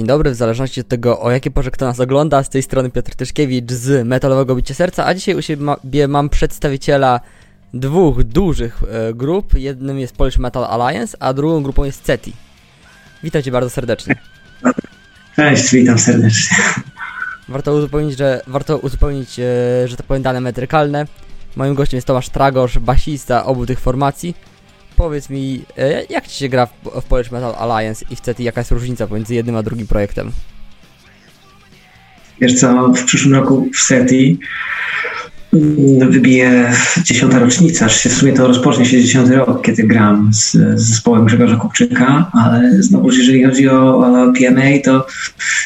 dzień dobry, w zależności od tego, o jakie porze kto nas ogląda. Z tej strony Piotr Tyszkiewicz z Metalowego Bicie Serca, a dzisiaj u siebie mam przedstawiciela dwóch dużych e, grup. Jednym jest Polish Metal Alliance, a drugą grupą jest CETI. Witam Cię bardzo serdecznie. Cześć, witam serdecznie. Warto uzupełnić, że, warto uzupełnić, e, że to powiem dane metrykalne. Moim gościem jest Tomasz Tragosz, basista obu tych formacji. Powiedz mi, e, jak Ci się gra w, w Polish Metal Alliance i w CETI, jaka jest różnica pomiędzy jednym a drugim projektem? Wiesz co, w przyszłym roku w SETI mm, wybije dziesiąta rocznica, aż się w sumie to rozpocznie się dziesiąty rok, kiedy gram z, z zespołem Grzegorza Kupczyka, ale znowu jeżeli chodzi o, o PMA, to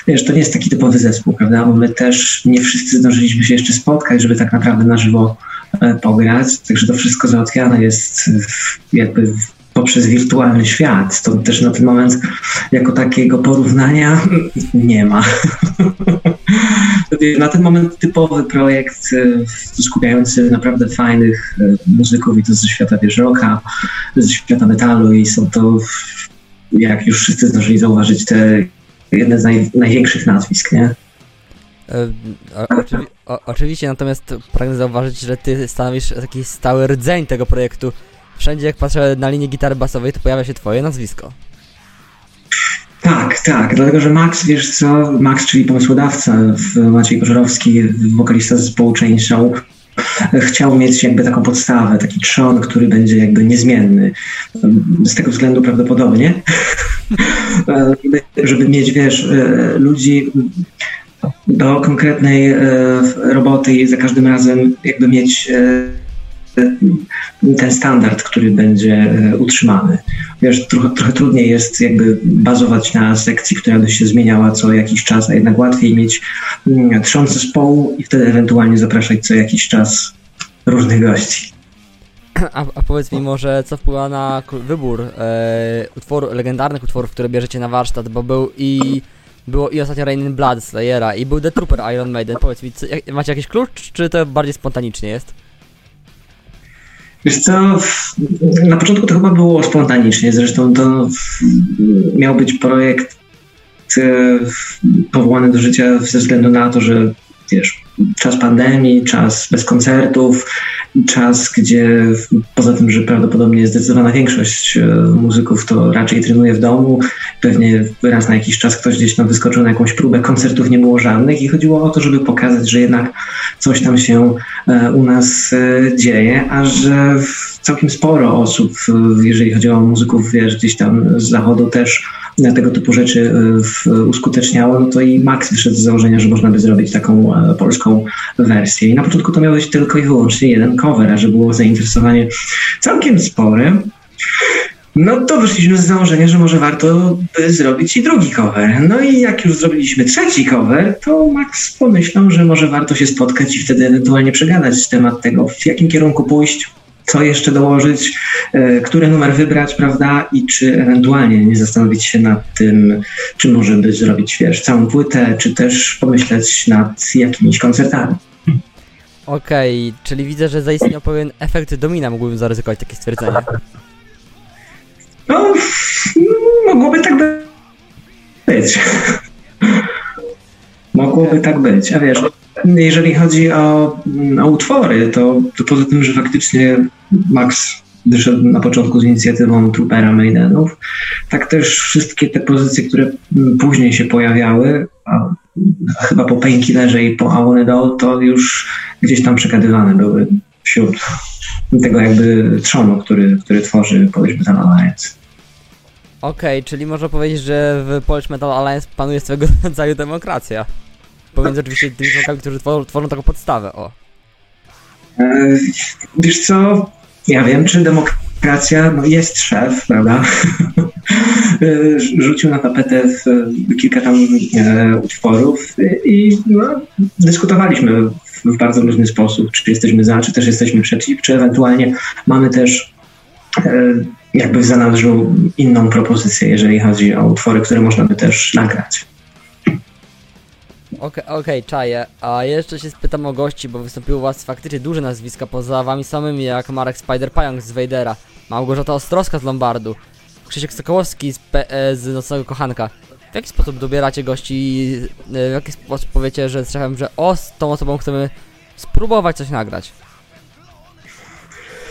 wiesz, to nie jest taki typowy zespół, prawda, bo my też nie wszyscy zdążyliśmy się jeszcze spotkać, żeby tak naprawdę na żywo pograć, także to wszystko załatwiane jest jakby poprzez wirtualny świat. To też na ten moment jako takiego porównania nie ma. na ten moment typowy projekt e, skupiający naprawdę fajnych e, muzyków i to ze świata wiesz, rocka, ze świata metalu i są to, jak już wszyscy zdążyli zauważyć, te jedne z naj, największych nazwisk, nie? E, oczywi o, oczywiście, natomiast pragnę zauważyć, że ty stanowisz taki stały rdzeń tego projektu. Wszędzie jak patrzę na linię gitary basowej, to pojawia się twoje nazwisko. Tak, tak, dlatego że Max, wiesz co, Max, czyli pomysłodawca, Maciej Kożarowski, wokalista zespołu Chain Show, chciał mieć jakby taką podstawę, taki trzon, który będzie jakby niezmienny. Z tego względu prawdopodobnie, żeby, żeby mieć, wiesz, e, ludzi do konkretnej e, roboty i za każdym razem jakby mieć e, ten standard, który będzie e, utrzymany. Wiesz, trochę, trochę trudniej jest jakby bazować na sekcji, która by się zmieniała co jakiś czas, a jednak łatwiej mieć mm, trząs zespołu i wtedy ewentualnie zapraszać co jakiś czas różnych gości. A, a powiedz mi może, co wpływa na wybór e, utworu, legendarnych utworów, które bierzecie na warsztat, bo był i było i ostatnio Rain in Blood Slayera i był The Trooper Iron Maiden. Powiedz mi, co, macie jakiś klucz, czy to bardziej spontanicznie jest? Wiesz co, na początku to chyba było spontanicznie, zresztą to miał być projekt e, powołany do życia ze względu na to, że wiesz, czas pandemii, czas bez koncertów, czas, gdzie poza tym, że prawdopodobnie zdecydowana większość e, muzyków to raczej trenuje w domu, pewnie raz na jakiś czas ktoś gdzieś tam wyskoczył na jakąś próbę, koncertów nie było żadnych i chodziło o to, żeby pokazać, że jednak coś tam się e, u nas e, dzieje, a że całkiem sporo osób, jeżeli chodzi o muzyków, wiesz, gdzieś tam z zachodu też tego typu rzeczy uskuteczniało, no to i Max wyszedł z założenia, że można by zrobić taką polską wersję. I na początku to miał być tylko i wyłącznie jeden cover, a że było zainteresowanie całkiem spore, no to wyszliśmy z założenia, że może warto by zrobić i drugi cover. No i jak już zrobiliśmy trzeci cover, to Max pomyślał, że może warto się spotkać i wtedy ewentualnie przegadać temat tego, w jakim kierunku pójść, co jeszcze dołożyć, e, który numer wybrać, prawda, i czy ewentualnie nie zastanowić się nad tym, czy może by zrobić, wiesz, całą płytę, czy też pomyśleć nad jakimiś koncertami. Okej, okay, czyli widzę, że zaistniał pewien efekt domina, mógłbym zaryzykować takie stwierdzenie. No, mogłoby tak być. mogłoby tak być, a wiesz, jeżeli chodzi o, o utwory, to, to poza tym, że faktycznie Max wyszedł na początku z inicjatywą Troopera Maidenów, tak też wszystkie te pozycje, które później się pojawiały, a chyba po Painkillerze i po Awonedol, to już gdzieś tam przekadywane były wśród tego jakby trzonu, który, który tworzy Polish Metal Alliance. Okej, okay, czyli można powiedzieć, że w Polish Metal Alliance panuje swego rodzaju demokracja. Pomiędzy oczywiście tymi członkami, którzy tworzą, tworzą taką podstawę, o. E, wiesz co, ja wiem, czy demokracja, no jest szef, prawda? Rzucił na tapetę kilka tam e, utworów i no, dyskutowaliśmy w bardzo różny sposób, czy jesteśmy za, czy też jesteśmy przeciw, czy ewentualnie mamy też e, jakby w zanadrzu inną propozycję, jeżeli chodzi o utwory, które można by też nagrać. Okej, okay, czaję. A jeszcze się spytam o gości, bo wystąpiły u was faktycznie duże nazwiska poza wami samymi, jak Marek Spider-Pająk z Vadera. Małgorzata Ostrowska z Lombardu, Krzysiek Sokołowski z, P- e, z Nocnego Kochanka. W jaki sposób dobieracie gości, e, w jaki sposób powiecie, że z szefem, że o, z tą osobą chcemy spróbować coś nagrać?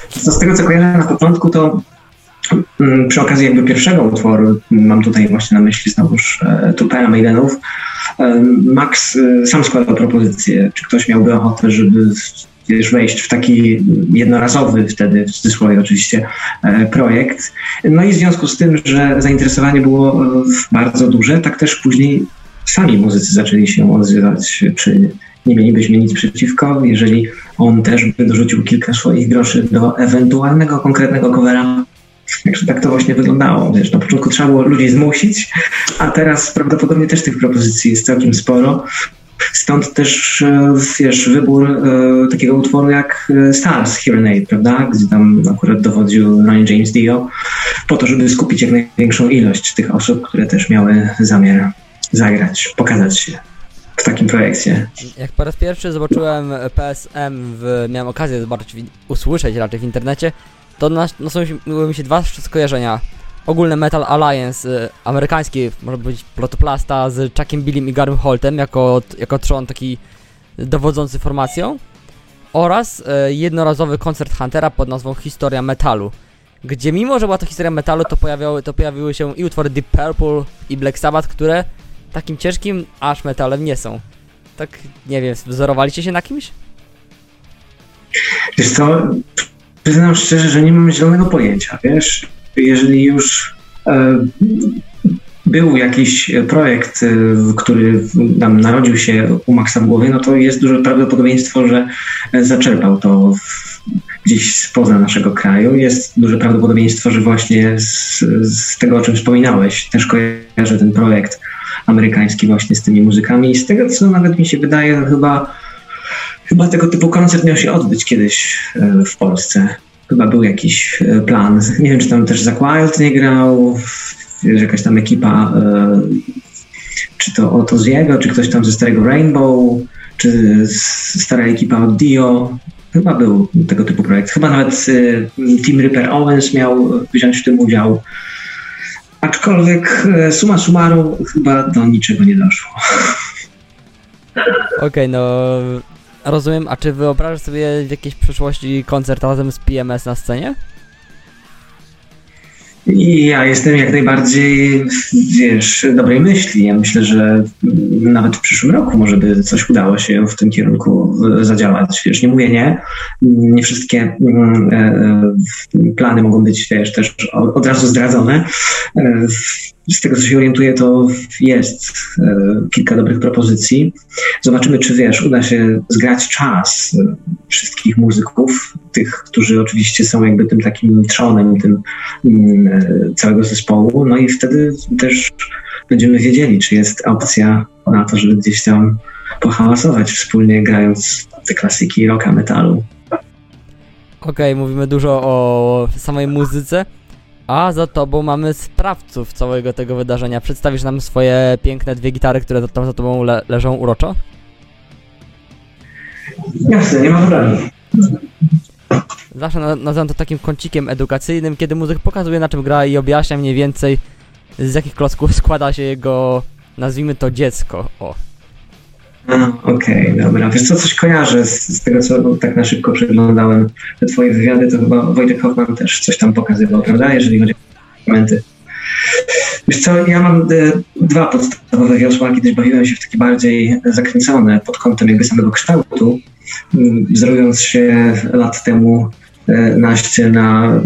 Co z tego co kojarzę na początku, to przy okazji jakby pierwszego utworu, mam tutaj właśnie na myśli znowuż e, Tupera Maidenów, Max e, sam składał propozycję, czy ktoś miałby ochotę, żeby wiesz, wejść w taki jednorazowy wtedy, w cudzysłowie oczywiście, e, projekt. No i w związku z tym, że zainteresowanie było bardzo duże, tak też później sami muzycy zaczęli się odzywać, czy nie mielibyśmy nic przeciwko, jeżeli on też by dorzucił kilka swoich groszy do ewentualnego konkretnego covera. Także tak to właśnie wyglądało. Wiesz, na początku trzeba było ludzi zmusić, a teraz prawdopodobnie też tych propozycji jest całkiem sporo. Stąd też, e, wiesz, wybór e, takiego utworu jak e, Stars, Here and Aid, prawda? Gdzie tam akurat dowodził Ryan James Dio, po to, żeby skupić jak największą ilość tych osób, które też miały zamiar zagrać, pokazać się w takim projekcie. Jak po raz pierwszy zobaczyłem PSM, w, miałem okazję zobaczyć, usłyszeć raczej w internecie, to nas- nasuwały mi się dwa skojarzenia. Ogólny Metal Alliance, y, amerykański, może być protoplasta z Chuckiem Billym i Garym Holtem jako, jako trzon taki dowodzący formacją oraz y, jednorazowy koncert Huntera pod nazwą Historia Metalu, gdzie mimo, że była to historia metalu, to, pojawiały, to pojawiły się i utwory Deep Purple i Black Sabbath, które takim ciężkim aż metalem nie są. Tak, nie wiem, wzorowaliście się na kimś? Wiesz co, przyznam szczerze, że nie mam zielonego pojęcia, wiesz? Jeżeli już e, był jakiś projekt, e, który tam narodził się u Maxa w głowie, no to jest duże prawdopodobieństwo, że zaczerpał to w, gdzieś spoza naszego kraju. Jest duże prawdopodobieństwo, że właśnie z, z tego, o czym wspominałeś, też kojarzę ten projekt amerykański właśnie z tymi muzykami i z tego, co nawet mi się wydaje, chyba Chyba tego typu koncert miał się odbyć kiedyś e, w Polsce. Chyba był jakiś e, plan. Nie wiem, czy tam też Zack Wild nie grał, jakaś tam ekipa, e, czy to Otto Ziego, czy ktoś tam ze starego Rainbow, czy z- stara ekipa od Dio. Chyba był tego typu projekt. Chyba nawet Team Ripper Owens miał wziąć w tym udział. Aczkolwiek summa summarum chyba do niczego nie doszło. Okej, no rozumiem, a czy wyobrażasz sobie w jakiejś przyszłości koncert razem z PMS na scenie? Ja jestem jak najbardziej, wiesz, dobrej myśli. Ja myślę, że nawet w przyszłym roku może by coś udało się w tym kierunku e, zadziałać. Wiesz, nie mówię nie. Nie wszystkie mm, e, e, plany mogą być, wiesz, też od razu zdradzone. Z tego, co się orientuję, to jest e, kilka dobrych propozycji. Zobaczymy, czy wiesz, uda się zgrać czas e, wszystkich muzyków, tych, którzy oczywiście są jakby tym takim trzonem, tym mm, e, całego zespołu. No i wtedy też będziemy wiedzieli, czy jest opcja na to, żeby gdzieś tam pohałasować wspólnie, grając te klasyki rocka, metalu. Okej, mówimy dużo o samej muzyce, a za tobą mamy sprawców całego tego wydarzenia. Przedstawisz nam swoje piękne dwie gitary, które tam za tobą le leżą uroczo? Jasne, nie ma problemu. Zawsze na nazywam to takim kącikiem edukacyjnym, kiedy muzyk pokazuje na czym gra i objaśnia mniej więcej z jakich klocków składa się jego, nazwijmy to dziecko. O. Okej, dobra. Wiesz co, coś kojarzę z, z tego, co tak na szybko przeglądałem te twoje wywiady, to chyba Wojtek Hoffman też coś tam pokazywał, prawda, jeżeli chodzi o momenty. Wiesz co, ja mam e, dwa podstawowe wiosła, kiedyś bawiłem się w takie bardziej zakręcone pod kątem jakby samego kształtu, wzorując się lat temu e, naście na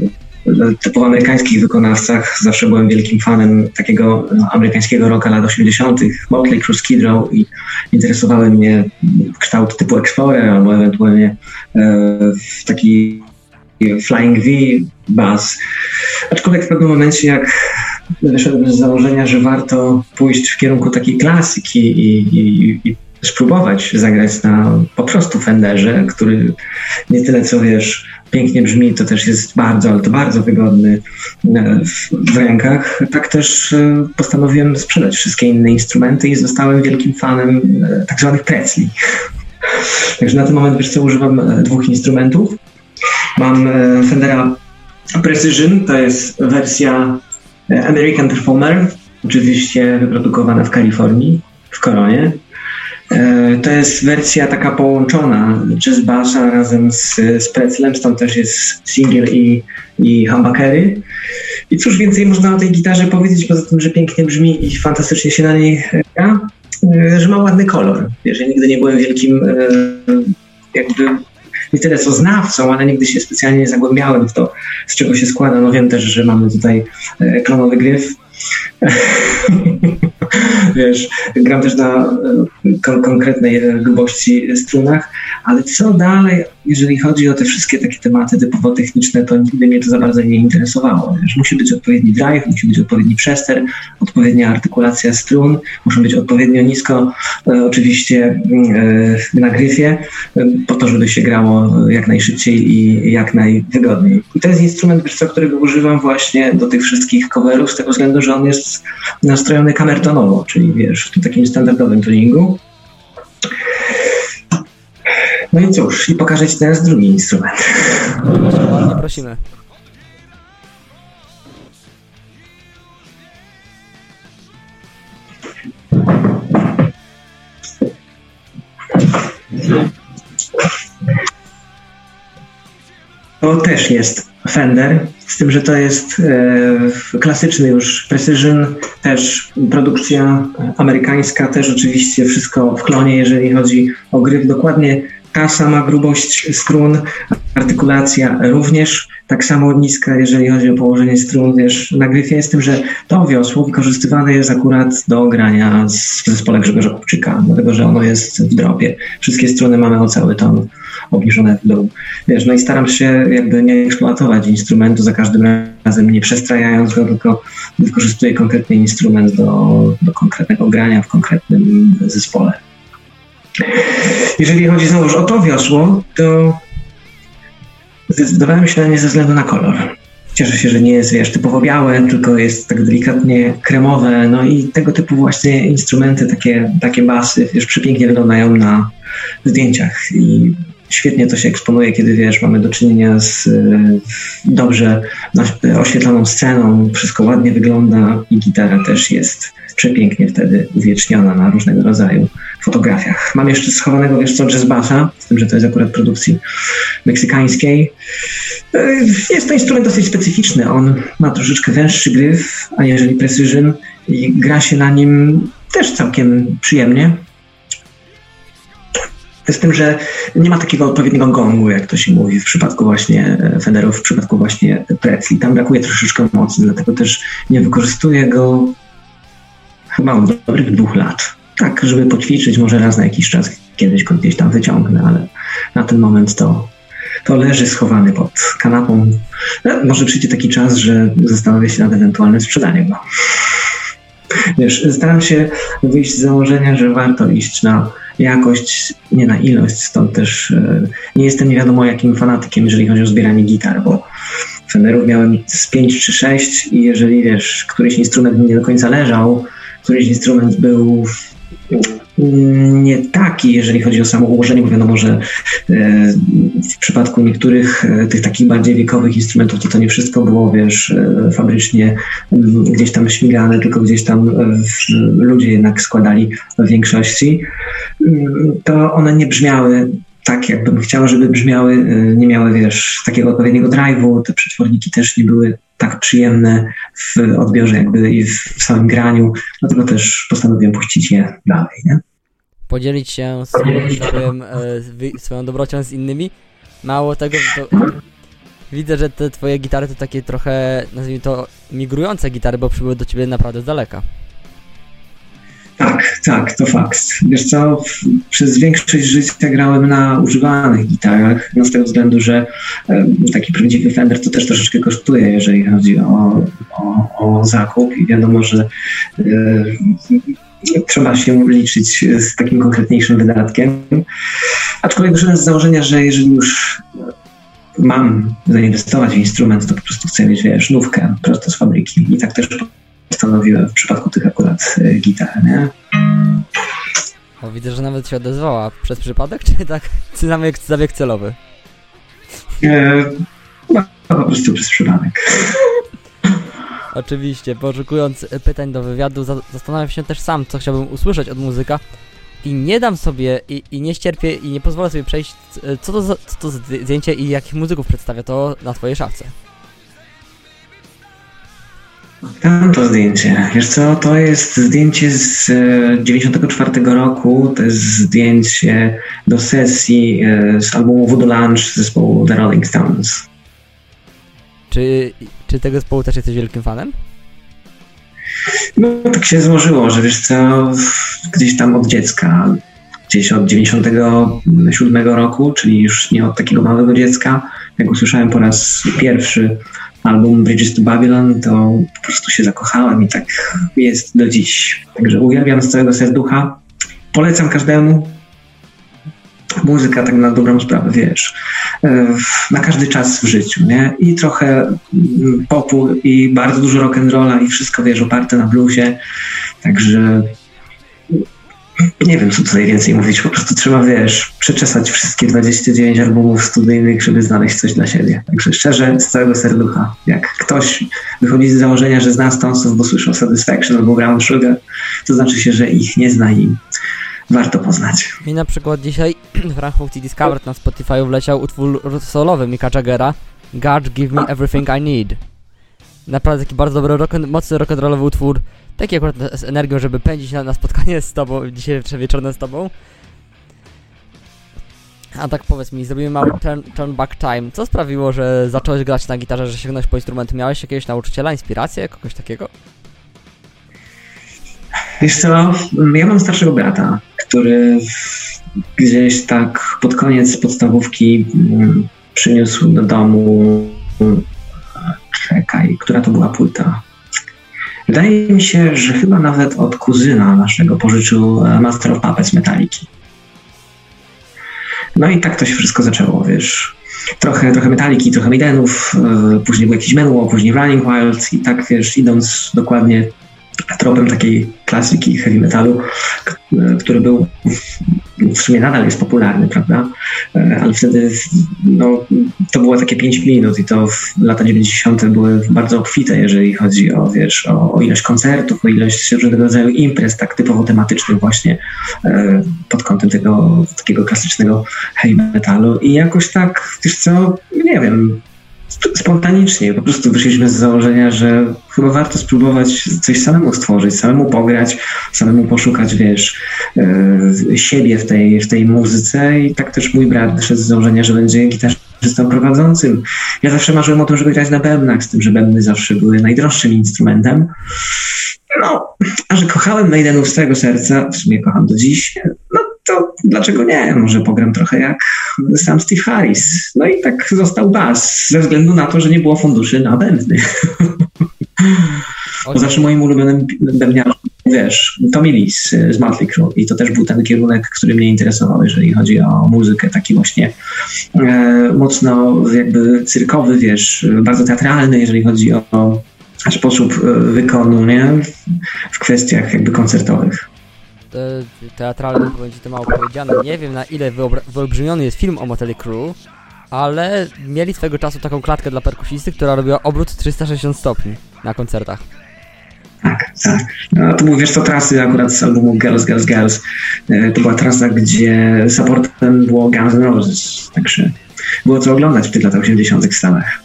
typowo amerykańskich wykonawcach. Zawsze byłem wielkim fanem takiego no, amerykańskiego rocka lat 80., Motley Crue, Skid Row i interesowały mnie kształt typu Explorer albo ewentualnie e, taki Flying V, Bass. Aczkolwiek w pewnym momencie, jak wyszedłem z założenia, że warto pójść w kierunku takiej klasyki i, i, i spróbować zagrać na po prostu Fenderze, który nie tyle co wiesz, pięknie brzmi, to też jest bardzo, ale to bardzo wygodny e, w, w rękach. Tak też e, postanowiłem sprzedać wszystkie inne instrumenty i zostałem wielkim fanem e, tak zwanych Pretzli. Także na ten moment wiesz co, używam dwóch instrumentów. Mam Fendera Precision to jest wersja American Performer, oczywiście wyprodukowana w Kalifornii, w Koronie. E, to jest wersja taka połączona jazz bassa razem z, z Pretzelem, stąd też jest single i, i humbuckery. I cóż więcej można o tej gitarze powiedzieć, poza tym, że pięknie brzmi i fantastycznie się na niej gra, e, że ma ładny kolor. Wiesz, ja nigdy nie byłem wielkim jakby nie tyle co znawcą, ale nigdy się specjalnie nie zagłębiałem w to, z czego się składa. No wiem też, że mamy tutaj e, klonowy gryf. Wiesz, gram też na e, kon konkretnej grubości strunach, ale co dalej, jeżeli chodzi o te wszystkie takie tematy typowo techniczne, to nigdy mnie to za bardzo nie interesowało. Wiesz, musi być odpowiedni drive, musi być odpowiedni przester, odpowiednia artykulacja strun, muszą być odpowiednio nisko, e, oczywiście e, na gryfie, e, po to, żeby się grało jak najszybciej i jak najwygodniej. I to jest instrument, co, którego używam właśnie do tych wszystkich coverów, z tego względu, że on jest nastrojony kamertonowo, czyli wiesz, w takim standardowym tuningu. No i cóż, i pokażę Ci teraz drugi instrument. Prosimy. To też jest Fender, z tym, że to jest e, klasyczny już Precision, też produkcja amerykańska, też oczywiście wszystko w klonie, jeżeli chodzi o gryf. Dokładnie ta sama grubość strun, artykulacja również tak samo niska, jeżeli chodzi o położenie strun, wiesz, na gryfie, z tym, że to wiosło wykorzystywane jest akurat do grania w zespole Grzegorza Kupczyka, dlatego, że ono jest w dropie. Wszystkie struny mamy o cały ton obniżone w dół. Wiesz, no i staram się jakby nie eksploatować instrumentu za każdym razem, nie przestrajając go, tylko wykorzystuję konkretny instrument do, do konkretnego grania w konkretnym zespole. Jeżeli chodzi znowuż o to wiosło, to zdecydowałem się na nie ze względu na kolor. Cieszę się, że nie jest, wiesz, typowo białe, tylko jest tak delikatnie kremowe, no i tego typu właśnie instrumenty, takie, takie basy, wiesz, przepięknie wyglądają na zdjęciach i świetnie to się eksponuje, kiedy wiesz, mamy do czynienia z e, dobrze oświetloną sceną, wszystko ładnie wygląda i gitara też jest przepięknie wtedy uwieczniona na różnego rodzaju fotografiach. Mam jeszcze schowanego, wiesz co, jazz bassa, z tym, że to jest akurat produkcji meksykańskiej. E, jest to instrument dosyć specyficzny. On ma troszeczkę węższy gryf, aniżeli Precision i gra się na nim też całkiem przyjemnie. Z tym, że nie ma takiego odpowiedniego gongu, jak to się mówi w przypadku właśnie Fenderów, w przypadku właśnie Pretzli. Tam brakuje troszeczkę mocy, dlatego też nie wykorzystuję go chyba od dobrych dwóch lat. Tak, żeby poćwiczyć, może raz na jakiś czas kiedyś go gdzieś tam wyciągnę, ale na ten moment to, to leży schowany pod kanapą. No, może przyjdzie taki czas, że zastanowię się nad ewentualnym sprzedaniem go. Wiesz, staram się wyjść z założenia, że warto iść na jakość, nie na ilość, stąd też e, nie jestem nie wiadomo jakim fanatykiem, jeżeli chodzi o zbieranie gitar, bo Fenderów miałem z 5 czy 6 i jeżeli wiesz, któryś instrument mi nie do końca leżał, któryś instrument był nie taki, jeżeli chodzi o samo ułożenie, bo wiadomo, że e, w przypadku niektórych e, tych takich bardziej wiekowych instrumentów to to nie wszystko było, wiesz, e, fabrycznie gdzieś tam śmigane, tylko gdzieś tam ludzie jednak składali w większości, to one nie brzmiały tak, jakbym chciał, żeby brzmiały, nie miały, wiesz, takiego odpowiedniego drive'u, te przetworniki też nie były tak przyjemne w odbiorze jakby i w samym graniu, dlatego też postanowiłem puścić je dalej, nie? Podzielić się swoim, e, swoją dobrocią z innymi. Mało tego, to widzę, że te twoje gitary to takie trochę, nazwijmy to, migrujące gitary, bo przybyły do ciebie naprawdę z daleka. Tak, tak, to fakt. Wiesz co, przez większość życia grałem na używanych gitarach, no z tego względu, że taki prawdziwy Fender to też troszeczkę kosztuje, jeżeli chodzi o, o, o zakup i wiadomo, że trzeba się liczyć z takim konkretniejszym wydatkiem. Aczkolwiek wyszedłem z założenia, że jeżeli już mam zainwestować w instrument, to po prostu chcę mieć, wiesz, nówkę prosto z fabryki. I tak też stanowiłem w przypadku tych akurat e, gitar, nie? O, widzę, że nawet się odezwała. Przez przypadek, czy tak zabieg, zabieg celowy? E, Chyba po prostu przez przypadek. Oczywiście, poszukując pytań do wywiadu, za zastanawiam się też sam, co chciałbym usłyszeć od muzyka. I nie dam sobie, i, i nie ścierpię, i nie pozwolę sobie przejść, co to, za, co to za zdjęcie i jakich muzyków przedstawia to na twojej szafce. Tam to zdjęcie. Wiesz co, to jest zdjęcie z 94 e, roku. To jest zdjęcie do sesji e, z albumu Voodoo Lunch zespołu The Rolling Stones. Czy, czy tego zespołu też jesteś wielkim fanem? No tak się złożyło, że wiesz co, gdzieś tam od dziecka, gdzieś od 97 roku, czyli już nie od takiego małego dziecka, jak usłyszałem po raz pierwszy album Bridges to Babylon, to po prostu się zakochałem i tak jest do dziś. Także uwielbiam z całego serducha. Polecam każdemu. Muzyka tak na dobrą sprawę, wiesz, e, na każdy czas w życiu, nie? I trochę mm, popu, i bardzo dużo rock'n'rolla, i wszystko, wiesz, oparte na bluesie. Także nie wiem, co tutaj więcej mówić. Po prostu trzeba, wiesz, przeczesać wszystkie 29 albumów studyjnych, żeby znaleźć coś dla siebie. Także szczerze, z całego serducha. Jak ktoś wychodzi z założenia, że zna Stonesów, bo słyszał Satisfaction albo Brown Sugar, to znaczy się, że ich nie zna i warto poznać. Mi na przykład dzisiaj w funkcji Discovered na Spotify wleciał utwór solowy Mika Jaggera God Give Me Everything I Need. Naprawdę taki bardzo dobry, rock, mocny rock'n'rollowy utwór Taki akurat z energią, żeby pędzić na, na spotkanie z tobą, dzisiaj wieczorne z tobą. A tak powiedz mi, zrobimy mały turn, turn back time. Co sprawiło, że zacząłeś grać na gitarze, że sięgnąłeś po instrumenty? Miałeś jakiegoś nauczyciela, inspirację, kogoś takiego? Wiesz co, ja mam starszego brata, który gdzieś tak pod koniec podstawówki mm, przyniósł do domu czekaj, która to była płyta? Wydaje mi się, że chyba nawet od kuzyna naszego pożyczył e, Master of Puppets Metaliki. No i tak to się wszystko zaczęło, wiesz. Trochę, trochę Metaliki, trochę Maidenów, e, później był jakiś Menło, później Running Wild i tak, wiesz, idąc dokładnie tropem takiej klasyki heavy metalu, który był w sumie nadal jest popularny, prawda? E, ale wtedy no, to było takie 5 minut i to lata 90. były bardzo obfite, jeżeli chodzi o, wiesz, o, o ilość koncertów, o ilość różnego rodzaju imprez, tak typowo tematycznych właśnie e, pod kątem tego takiego klasycznego heavy metalu i jakoś tak, wiesz co, nie wiem, spontanicznie. Po prostu wyszliśmy z założenia, że chyba warto spróbować coś samemu stworzyć, samemu pograć, samemu poszukać, wiesz, e, siebie w tej, w tej muzyce i tak też mój brat wyszedł z założenia, że będzie gitarzystą prowadzącym. Ja zawsze marzyłem o tym, żeby grać na bębnach, z tym, że bębny zawsze były najdroższym instrumentem. No, a że kochałem Maidenów z całego serca, w sumie kocham do dziś, no to dlaczego nie? Może pogram trochę jak sam Steve Harris. No i tak został bas, ze względu na to, że nie było funduszy na bębny. Bo zawsze moim ulubionym bębniarzem, wiesz, Tommy Lee z, Motley Crue i to też był ten kierunek, który mnie interesował, jeżeli chodzi o muzykę, taki właśnie e, mocno jakby cyrkowy, wiesz, bardzo teatralny, jeżeli chodzi o sposób e, wykonu, nie? W kwestiach jakby koncertowych teatralnym będzie to mało powiedziane. Nie wiem na ile wyolbrzymiony jest film o Motley Crue, ale mieli swego czasu taką klatkę dla perkusisty, która robiła obrót 360 stopni na koncertach. Tak, tak. No, to wiesz co, trasy akurat z albumu Girls, Girls, Girls. E, to była trasa, gdzie supportem było Guns N' Roses, także było co oglądać w tych latach 80 w Stanach.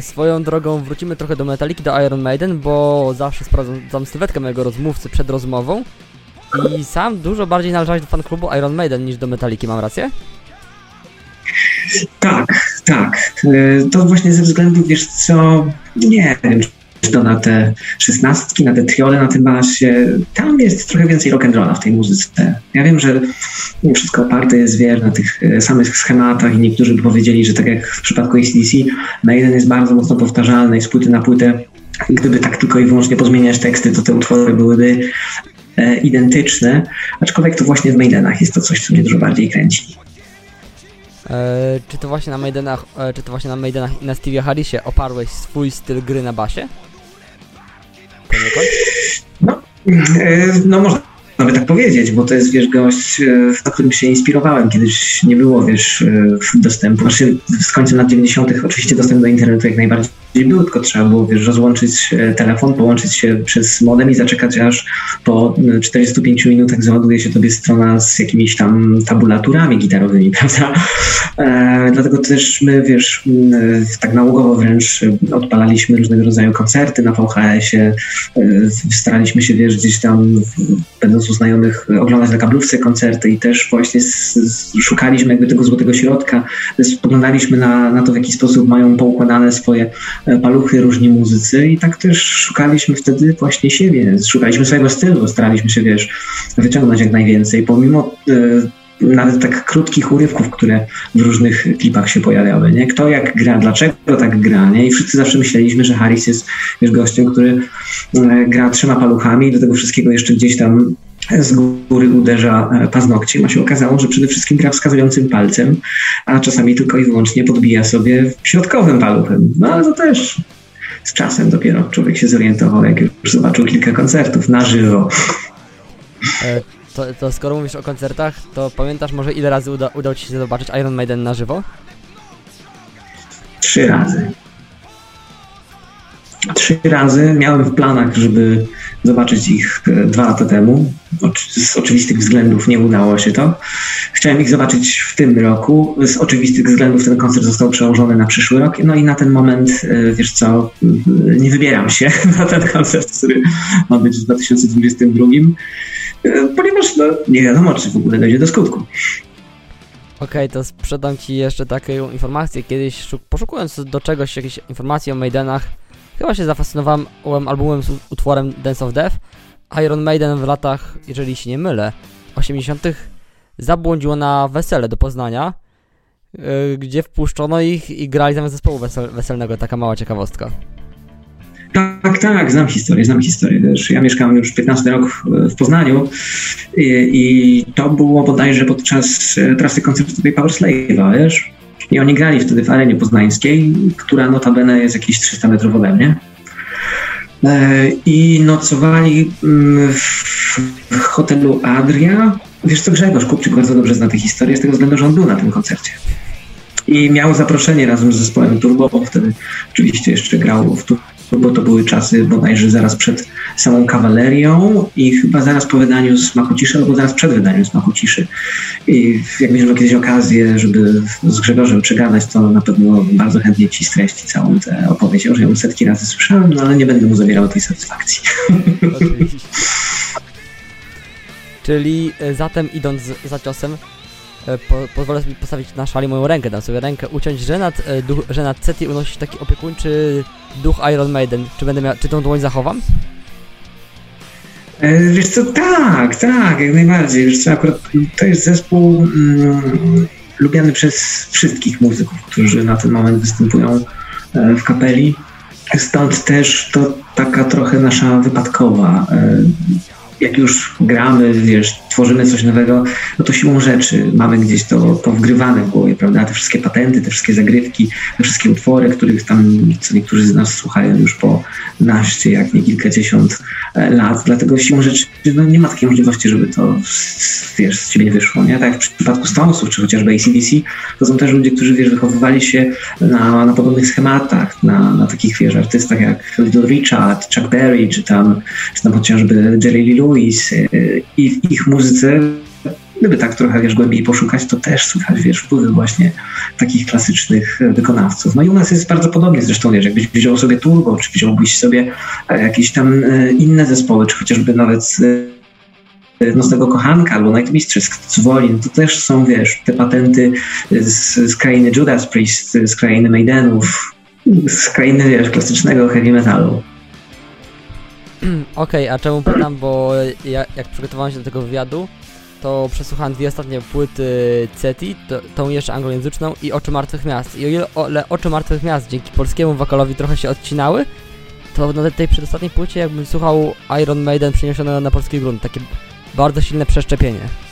Swoją drogą wrócimy trochę do Metaliki, do Iron Maiden, bo zawsze sprawdzam sylwetkę mojego rozmówcy przed rozmową i sam dużo bardziej należałeś do fan klubu Iron Maiden niż do Metaliki, mam rację? Tak, tak. E, to właśnie ze względu, wiesz co, nie wiem, czy to na te szesnastki, na te triole, na tym basie, tam jest trochę więcej rock'n'rolla w tej muzyce. Ja wiem, że wszystko oparte jest, wiesz, na tych e, samych schematach i niektórzy by powiedzieli, że tak jak w przypadku ACDC, Maiden jest bardzo mocno powtarzalny i z płyty na płytę gdyby tak tylko i wyłącznie pozmieniać teksty, to te utwory byłyby identyczne, aczkolwiek to właśnie w Maidenach jest to coś, co mnie dużo bardziej kręci. E, czy to właśnie na Maidenach, e, czy to właśnie na Maidenach i na Stevie Harrisie oparłeś swój styl gry na basie? No, e, no można by tak powiedzieć, bo to jest, wiesz, gość, e, na którym się inspirowałem. Kiedyś nie było, wiesz, e, dostępu, znaczy z końcem lat 90. oczywiście dostęp do internetu jak najbardziej był, tylko trzeba było, wiesz, rozłączyć e, telefon, połączyć się przez modem i zaczekać, aż po 45 minutach załaduje się tobie strona z jakimiś tam tabulaturami gitarowymi, prawda? E, dlatego też my, wiesz, tak nałogowo wręcz odpalaliśmy różnego rodzaju koncerty na VHS-ie, staraliśmy się, wiesz, gdzieś tam, będąc u znajomych, oglądać na kablówce koncerty i też właśnie szukaliśmy jakby tego złotego środka, spoglądaliśmy na, na to, w jaki sposób mają poukładane swoje e, paluchy różni muzycy i tak też szukaliśmy wtedy właśnie siebie, szukaliśmy swojego stylu, staraliśmy się, wiesz, wyciągnąć jak najwięcej, pomimo e, nawet tak krótkich urywków, które w różnych klipach się pojawiały, nie? Kto jak gra, dlaczego tak gra, nie? I wszyscy zawsze myśleliśmy, że Harris jest wiesz, gościem, który e, gra trzema paluchami i do tego wszystkiego jeszcze gdzieś tam z góry uderza e, paznokciem, a się okazało, że przede wszystkim gra wskazującym palcem, a czasami tylko i wyłącznie podbija sobie środkowym paluchem. No ale to też z czasem dopiero człowiek się zorientował, jak już zobaczył kilka koncertów na żywo. E, to, to skoro mówisz o koncertach, to pamiętasz może ile razy uda, udało Ci się zobaczyć Iron Maiden na żywo? Trzy razy. Trzy razy miałem w planach, żeby zobaczyć ich e, dwa lata temu. Z oczywistych względów nie udało się to. Chciałem ich zobaczyć w tym roku. Z oczywistych względów ten koncert został przełożony na przyszły rok. No i na ten moment, e, wiesz co, nie wybieram się na ten koncert, który ma być w 2022 e, ponieważ no, nie wiadomo, czy w ogóle dojdzie do skutku. Okej, okay, to sprzedam Ci jeszcze taką informację. Kiedyś poszukując do czegoś, jakieś informacje o Maidenach, Chyba się zafascynowałem albumem z utworem Dance of Death. Iron Maiden w latach, jeżeli się nie mylę, 80. zabłądziło na wesele do Poznania, yy, gdzie wpuszczono ich i grali zamiast zespołu wesel weselnego. Taka mała ciekawostka. Tak, tak, znam historię, znam historię. Wiesz, ja mieszkam już 15 rok w Poznaniu i, i to było bodajże podczas e, trasy koncertowej Power Slave'a, wiesz? I oni grali wtedy w arenie poznańskiej, która notabene jest jakieś 300 metrów ode mnie. E, I nocowali mm, w hotelu Adria. Wiesz co, Grzegorz Kupczyk bardzo dobrze zna tę historię z tego względu, że on był na tym koncercie. I miał zaproszenie razem z zespołem Turbo, bo wtedy oczywiście jeszcze grał w Turbo bo to były czasy bodajże zaraz przed samą kawalerią i chyba zaraz po wydaniu Smaku Ciszy, albo zaraz przed wydaniem Smaku Ciszy. I jak będziemy kiedyś okazję, żeby z Grzegorzem przegadać, to na pewno bardzo chętnie Ci streści całą tę opowieść. Już ją setki razy słyszałem, no ale nie będę mu zabierał tej satysfakcji. Czyli e, zatem idąc za ciosem, po, pozwolę sobie postawić na szali moją rękę, dam sobie rękę uciąć, że nad, e, duch, że nad Ceti unosi taki opiekuńczy duch Iron Maiden. Czy będę miał, czy tą dłoń zachowam? E, wiesz co, tak, tak, jak najbardziej. Wiesz co, akurat to jest zespół mm, lubiany przez wszystkich muzyków, którzy na ten moment występują w kapeli. Stąd też to taka trochę nasza wypadkowa jak już gramy, wiesz, tworzymy coś nowego, no to siłą rzeczy mamy gdzieś to, to wgrywane w głowie, prawda? Te wszystkie patenty, te wszystkie zagrywki, te wszystkie utwory, których tam co niektórzy z nas słuchają już po naście, jak nie kilkadziesiąt e, lat. Dlatego siłą rzeczy no, nie ma takiej możliwości, żeby to wiesz, z ciebie nie wyszło, nie? Tak jak w przypadku Stonesów, czy chociażby ACDC, to są też ludzie, którzy, wiesz, wychowywali się na, na podobnych schematach, na, na takich, wiesz, artystach jak Little Richard, Chuck Berry, czy tam, czy tam chociażby Jerry Lee Y, i w ich muzyce gdyby tak trochę, wiesz, głębiej poszukać, to też słychać, wiesz, wpływy właśnie takich klasycznych wykonawców. No i u nas jest bardzo podobnie zresztą, wiesz, jakbyś wziął sobie Turbo, czy wziąłbyś sobie e, jakieś tam e, inne zespoły, czy chociażby nawet e, Nocnego Kochanka albo Nightmistress z Woli, no to też są, wiesz, te patenty z, z krainy Judas Priest, z krainy Maidenów, z krainy, wiesz, klasycznego heavy metalu. Okej, okay, a czemu pytam, bo ja, jak przygotowałem się do tego wywiadu, to przesłuchałem dwie ostatnie płyty CETI, to, tą jeszcze anglojęzyczną i Oczy Martwych Miast. I o ile Oczy Martwych Miast dzięki polskiemu wokalowi trochę się odcinały, to na tej przedostatniej płycie jakbym słuchał Iron Maiden przeniesione na polski grunt. Takie bardzo silne przeszczepienie.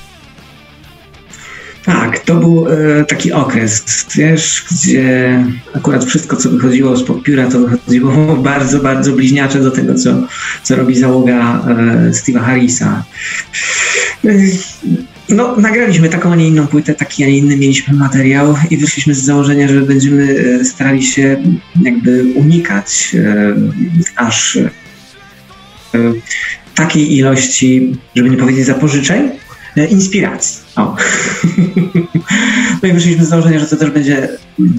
Tak, to był e, taki okres, wiesz, gdzie akurat wszystko, co wychodziło spod pióra, to wychodziło bardzo, bardzo bliźniacze do tego, co, co robi załoga e, Steve'a Harrisa. E, no, nagraliśmy taką, a nie inną płytę, taki, a nie inny mieliśmy materiał i wyszliśmy z założenia, że będziemy e, starali się jakby unikać e, aż e, takiej ilości, żeby nie powiedzieć zapożyczeń, inspiracji. O. No i wyszliśmy z założenia, że to też będzie mm,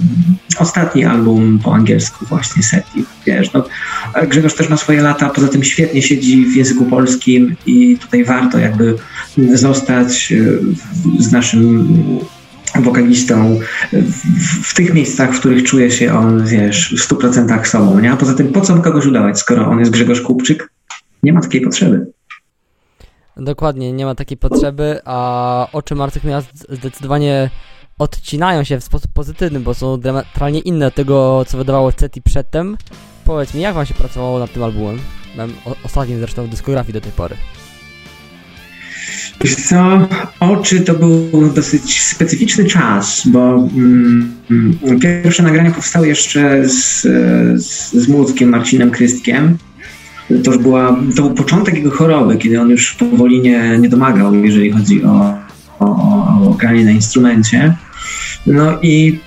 ostatni album po angielsku właśnie Seti. Wiesz, no, Grzegorz też ma swoje lata, poza tym świetnie siedzi w języku polskim i tutaj warto jakby zostać e, z naszym wokalistą w, w, tych miejscach, w których czuje się on, wiesz, w 100% sobą, nie? A poza tym po co kogoś udawać, skoro on jest Grzegorz Kupczyk? Nie ma takiej potrzeby. Dokładnie, nie ma takiej potrzeby, a oczy martwych miast zdecydowanie odcinają się w sposób pozytywny, bo są diametralnie inne od tego, co wydawało CETI przedtem. Powiedz mi, jak wam się pracowało nad tym albumem? Mam ostatnim zresztą w dyskografii do tej pory. Wiesz co, Oczy to był dosyć specyficzny czas, bo mm, pierwsze nagrania powstały jeszcze z, z, z Marcinem Krystkiem to już była, to był początek jego choroby, kiedy on już powoli nie, nie domagał, jeżeli chodzi o, o, o granie na instrumencie. No i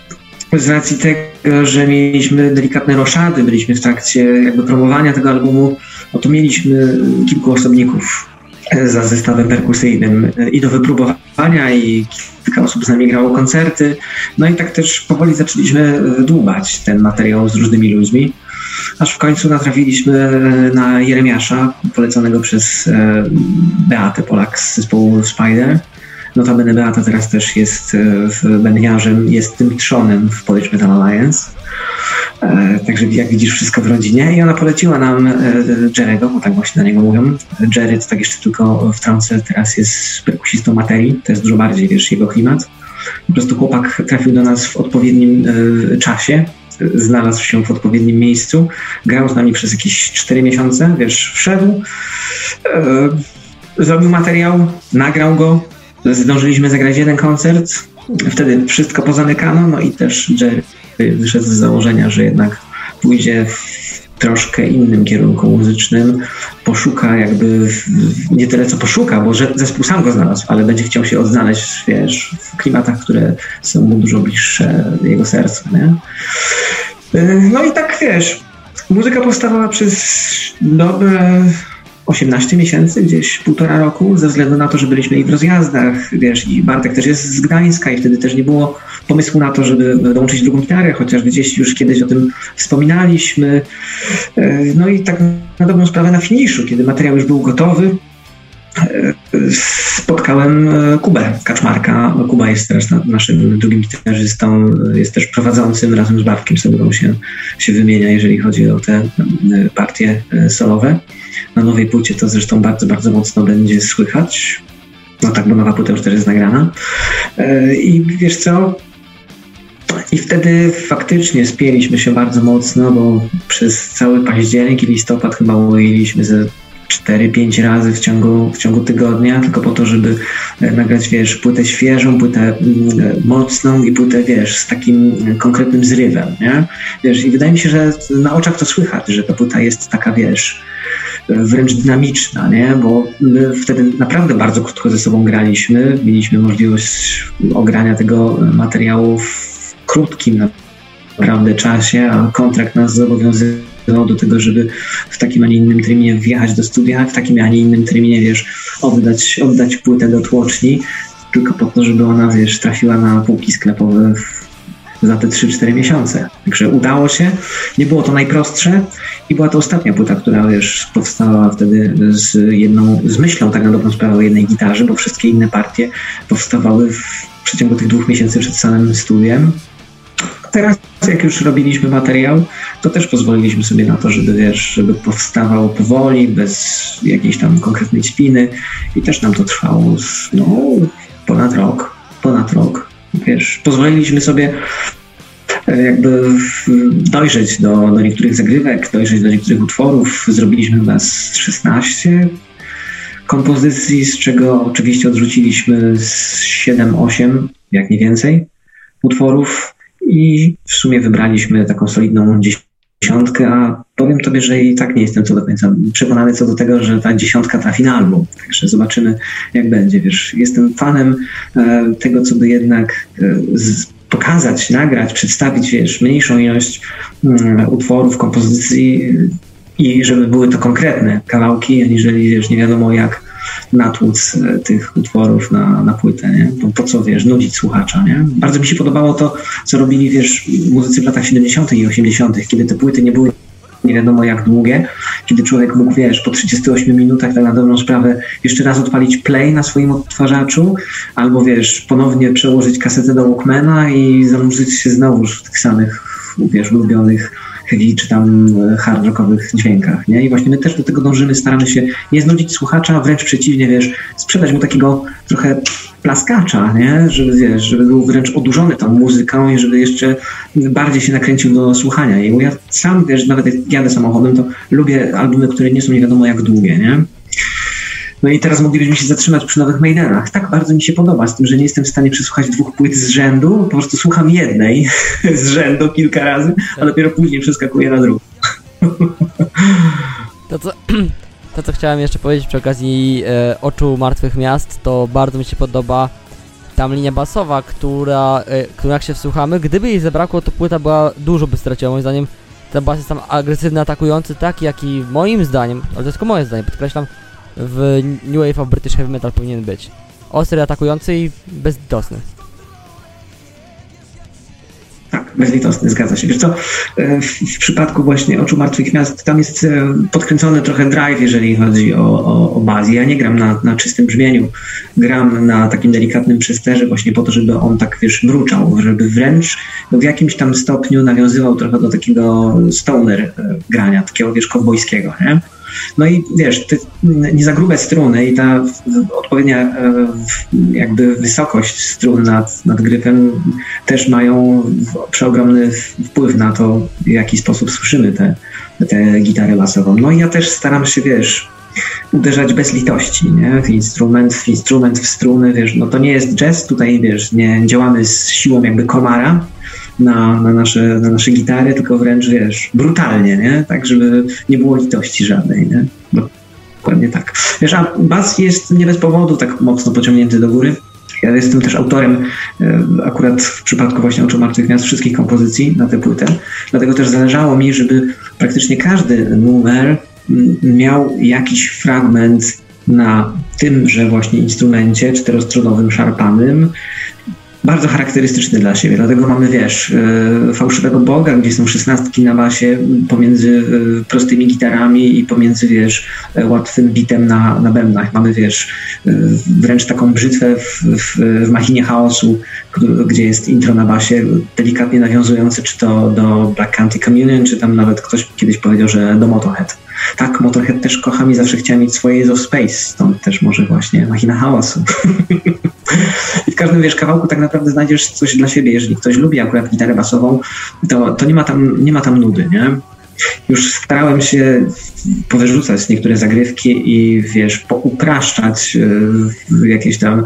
z racji tego, że mieliśmy delikatne roszady, byliśmy w trakcie jakby promowania tego albumu, no to mieliśmy kilku osobników za zestawem perkusyjnym i do wypróbowania i kilka osób z nami grało koncerty. No i tak też powoli zaczęliśmy dłubać ten materiał z różnymi ludźmi aż w końcu natrafiliśmy na Jeremiasza, poleconego przez e, Beatę Polak z zespołu Spider. Notabene Beata teraz też jest e, bębniarzem, jest tym trzonem w Polish Metal Alliance. E, także jak widzisz, wszystko w rodzinie. I ona poleciła nam Jerego, bo tak właśnie na niego mówią. Jerry, to tak jeszcze tylko wtrącę, teraz jest perkusistą materii, to jest dużo bardziej, wiesz, jego klimat. Po prostu chłopak trafił do nas w odpowiednim czasie, znalazł się w odpowiednim miejscu. Grał z nami przez jakieś 4 miesiące, wiesz, wszedł, e, zrobił materiał, nagrał go, zdążyliśmy zagrać jeden koncert, wtedy wszystko pozamykano, no i też Jerry wyszedł z założenia, że jednak pójdzie w troszkę innym kierunku muzycznym, poszuka jakby, nie tyle co poszuka, bo zespół sam go znalazł, ale będzie chciał się odnaleźć, wiesz, w klimatach, które są mu dużo bliższe jego sercu, nie? No i tak, wiesz, muzyka powstawała przez dobre 18 miesięcy, gdzieś półtora roku, ze względu na to, że byliśmy i w rozjazdach, wiesz, i Bartek też jest z Gdańska i wtedy też nie było pomysłu na to, żeby dołączyć drugą gitarę, chociaż gdzieś już kiedyś o tym wspominaliśmy. E, no i tak na dobrą sprawę na finiszu, kiedy materiał już był gotowy, spotkałem e, Kubę Kaczmarka. Kuba jest teraz naszym drugim gitarzystą, jest też prowadzącym razem z Bartkiem, którą się, się wymienia, jeżeli chodzi o te partie solowe. Na nowej płycie to zresztą bardzo, bardzo mocno będzie słychać. No tak, bo nowa płyta już też jest nagrana. I wiesz co, i wtedy faktycznie spieliśmy się bardzo mocno, bo przez cały październik i listopad chyba ujęliśmy ze 4-5 razy w ciągu, w ciągu tygodnia, tylko po to, żeby e, nagrać, wiesz, płytę świeżą, płytę mm, mocną i płytę, wiesz, z takim konkretnym zrywem, nie? Wiesz, i wydaje mi się, że na oczach to słychać, że ta płyta jest taka, wiesz, wręcz dynamiczna, nie? Bo my wtedy naprawdę bardzo krótko ze sobą graliśmy, mieliśmy możliwość ogrania tego materiału w krótkim naprawdę czasie, a kontrakt nas zobowiązywał do tego, żeby w takim, a nie innym terminie wjechać do studia, w takim, a nie innym terminie, wiesz, oddać, oddać płytę do tłoczni, tylko po to, żeby ona, wiesz, trafiła na półki sklepowe za te 3-4 miesiące. Także udało się. Nie było to najprostsze i była to ostatnia płyta, która wiesz, powstała wtedy z jedną, z myślą tak na dobrą sprawę o jednej gitarze, bo wszystkie inne partie powstawały w przeciągu tych dwóch miesięcy przed samym studiem. Teraz, jak już robiliśmy materiał, to też pozwoliliśmy sobie na to, żeby wiesz, żeby powstawał powoli, bez jakiejś tam konkretnej spiny i też nam to trwało no, ponad rok, ponad rok. Wiesz, pozwoliliśmy sobie e, jakby dojrzeć do, do niektórych zagrywek, dojrzeć do niektórych utworów. Zrobiliśmy z 16 kompozycji, z czego oczywiście odrzuciliśmy z 7-8, jak nie więcej, utworów i w sumie wybraliśmy taką solidną dziesiątkę, a powiem tobie, że i tak nie jestem co do końca przekonany co do tego, że ta dziesiątka trafi na album. Także zobaczymy, jak będzie. Wiesz, jestem fanem e, tego, co by jednak e, z, pokazać, nagrać, przedstawić, wiesz, mniejszą ilość um, utworów, kompozycji i żeby były to konkretne kawałki, aniżeli, wiesz, nie wiadomo jak natłuc e, tych utworów na, na płytę, nie? Po, po, co, wiesz, nudzić słuchacza, nie? Bardzo mi się podobało to, co robili, wiesz, muzycy w latach 70. i 80., kiedy te płyty nie były nie wiadomo jak długie, kiedy człowiek mógł, wiesz, po 38 minutach tak na dobrą sprawę jeszcze raz odpalić play na swoim odtwarzaczu, albo wiesz, ponownie przełożyć kasetę do Walkmana i zanurzyć się znowuż w tych samych, wiesz, ulubionych czy tam e, hard rockowych dźwiękach, nie? I właśnie my też do tego dążymy, staramy się nie znudzić słuchacza, wręcz przeciwnie, wiesz, sprzedać mu takiego trochę plaskacza, nie? Żeby, wiesz, żeby był wręcz odurzony tą muzyką i żeby jeszcze bardziej się nakręcił do słuchania. Bo ja sam, wiesz, nawet jak jadę samochodem, to lubię albumy, które nie są nie wiadomo jak długie, nie? No i teraz moglibyśmy się zatrzymać przy nowych Maidenach. Tak bardzo mi się podoba, z tym, że nie jestem w stanie przesłuchać dwóch płyt z rzędu, po prostu słucham jednej z rzędu kilka razy, a dopiero później przeskakuję na drugą. To co, to, co chciałem jeszcze powiedzieć przy okazji e, Oczu Martwych Miast, to bardzo mi się podoba tam linia basowa, która, e, którą jak się wsłuchamy, gdyby jej zabrakło, to płyta była dużo by straciła. Moim zdaniem ten bas jest tam agresywny, atakujący, tak jak i moim zdaniem, ale to jest tylko moje zdanie, podkreślam, w New Wave of British Heavy Metal powinien być. Ostry, atakujący i bezlitosny. Tak, bezlitosny, zgadza się. Wiesz co, e, w, przypadku właśnie Oczu Martwych Miast tam jest e, podkręcony trochę drive, jeżeli chodzi o, o, o. Ja nie gram na, na czystym brzmieniu, gram na takim delikatnym przesterze właśnie po to, żeby on tak, wiesz, mruczał, żeby wręcz w jakimś tam stopniu nawiązywał trochę do takiego stoner e, grania, takiego, wiesz, kowbojskiego, nie? No i wiesz, te nie za grube struny i ta odpowiednia e, jakby wysokość strun nad, nad gryfem też mają przeogromny wpływ na to, w jaki sposób słyszymy tę te, te gitarę basową. No i ja też staram się, wiesz, uderzać bez litości, nie? W instrument, w instrument, w struny, wiesz, no to nie jest jazz, tutaj, wiesz, nie działamy z siłą jakby komara, na, na, nasze, na nasze gitary, tylko wręcz, wiesz, brutalnie, nie? Tak, żeby nie było litości żadnej, nie? Dokładnie tak. Wiesz, a bas jest nie bez powodu tak mocno pociągnięty do góry. Ja jestem też autorem e, akurat w przypadku właśnie Oczu Martwych Miast wszystkich kompozycji na tę płytę. Dlatego też zależało mi, żeby praktycznie każdy numer miał jakiś fragment na tymże właśnie instrumencie czterostronowym, szarpanym, bardzo charakterystyczny dla siebie. Dlatego mamy, wiesz, e, fałszywego Boga, gdzie są szesnastki na basie pomiędzy e, prostymi gitarami i pomiędzy, wiesz, e, łatwym bitem na, na bębnach. Mamy, wiesz, wręcz taką brzytwę w, w, w machinie chaosu, gdzie jest intro na basie, delikatnie nawiązujące czy to do Black County Communion, czy tam nawet ktoś kiedyś powiedział, że do Motorhead. Tak, Motorhead też kocham i zawsze chciałem mieć swoje Ace of Space, stąd też może właśnie machina hałasu. Każdym wiesz, kawałku tak naprawdę znajdziesz coś dla siebie. Jeżeli ktoś lubi akurat gitarę basową, to, to nie, ma tam, nie ma tam nudy, nie? Już starałem się powyrzucać niektóre zagrywki i wiesz, poupraszczać e, jakieś tam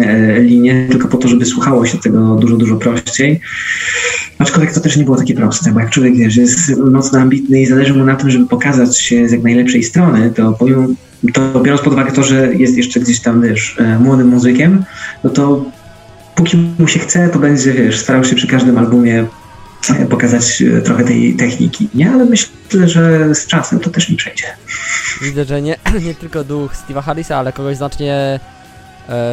e, linie, tylko po to, żeby słuchało się tego dużo, dużo prościej. Aczkolwiek to też nie było takie proste, bo jak człowiek wiesz, jest mocno ambitny i zależy mu na tym, żeby pokazać się z jak najlepszej strony, to pomimo to biorąc pod uwagę to, że jest jeszcze gdzieś tam, wiesz, e, młodym muzykiem, no to póki mu się chce, to będzie, wiesz, starał się przy każdym albumie e, pokazać e, trochę tej techniki, nie? Ale myślę, że z czasem to też mi przejdzie. Widzę, że nie, nie tylko duch Steve'a Harrisa, ale kogoś znacznie,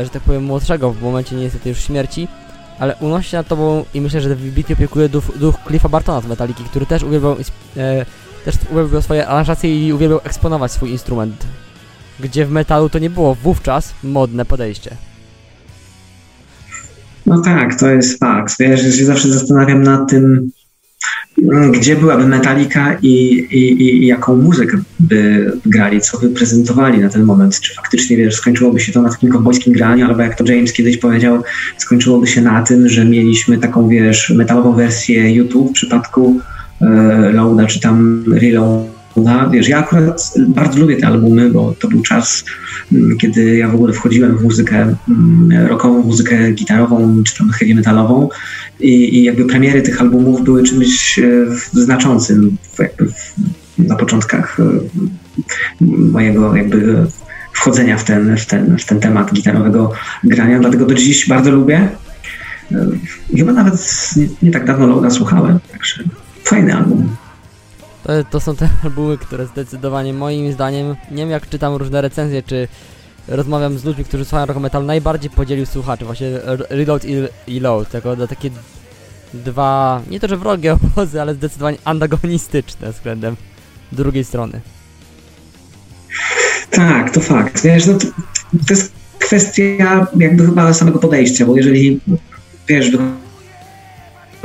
że tak powiem, młodszego w momencie niestety już śmierci, ale unosi się nad tobą i myślę, że wybitnie opiekuje duch, duch Cliffa Bartona z Metaliki, który też uwielbiał, też uwielbiał swoje aranżacje i uwielbiał eksponować swój instrument gdzie w metalu to nie było wówczas modne podejście. No tak, to jest fakt. Wiesz, ja się zawsze zastanawiam nad tym, mm, gdzie byłaby Metallica i, i, i, jaką muzykę by grali, co by prezentowali na ten moment. Czy faktycznie, wiesz, skończyłoby się to na takim kowbojskim graniu, albo jak to James kiedyś powiedział, skończyłoby się na tym, że mieliśmy taką, wiesz, metalową wersję YouTube w przypadku e, Loada, czy tam Reload wygląda. Wiesz, ja akurat bardzo lubię te albumy, bo to był czas, mm, kiedy ja w ogóle wchodziłem w muzykę mm, rockową, muzykę gitarową czy tam heavy metalową i, i jakby premiery tych albumów były czymś e, znaczącym w, na początkach e, mojego jakby wchodzenia w ten, w, ten, w ten temat gitarowego grania, dlatego do dziś bardzo lubię. E, chyba nawet nie, nie tak dawno Loda słuchałem, także fajny album. To, to są te albumy, które zdecydowanie moim zdaniem, nie wiem jak czytam różne recenzje, czy rozmawiam z ludźmi, którzy słuchają rock metal, najbardziej podzielił słuchaczy, właśnie Reload i, i Load, jako takie dwa, nie to że wrogie obozy, ale zdecydowanie antagonistyczne względem drugiej strony. Tak, to fakt. Wiesz, no to, to jest kwestia jakby chyba samego podejścia, bo jeżeli wiesz,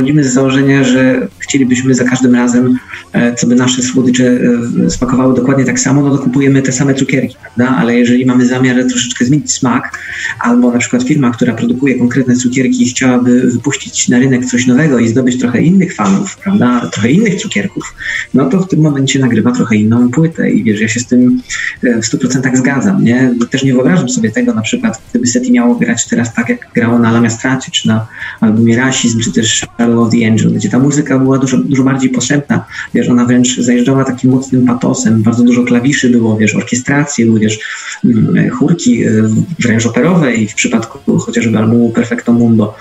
wychodzimy z założenia, że chcielibyśmy za każdym razem, e, co by nasze słodycze e, smakowały dokładnie tak samo, no to kupujemy te same cukierki, prawda? Ale jeżeli mamy zamiar troszeczkę zmienić smak, albo na przykład firma, która produkuje konkretne cukierki chciałaby wypuścić na rynek coś nowego i zdobyć trochę innych fanów, prawda? Trochę innych cukierków, no to w tym momencie nagrywa trochę inną płytę i wiesz, ja się z tym e, w 100% zgadzam, nie? Też nie wyobrażam sobie tego na przykład, gdyby Seti miało grać teraz tak, jak grało na Lamiastracie, czy na albumie Rasizm, czy też of the Angel, gdzie ta muzyka była dużo, dużo bardziej posępna, wiesz, ona wręcz zajeżdżała takim mocnym patosem, bardzo dużo klawiszy było, wiesz, orkiestracje, wiesz, mm, chórki y, wręcz operowe i w przypadku chociażby albumu Perfecto Mundo.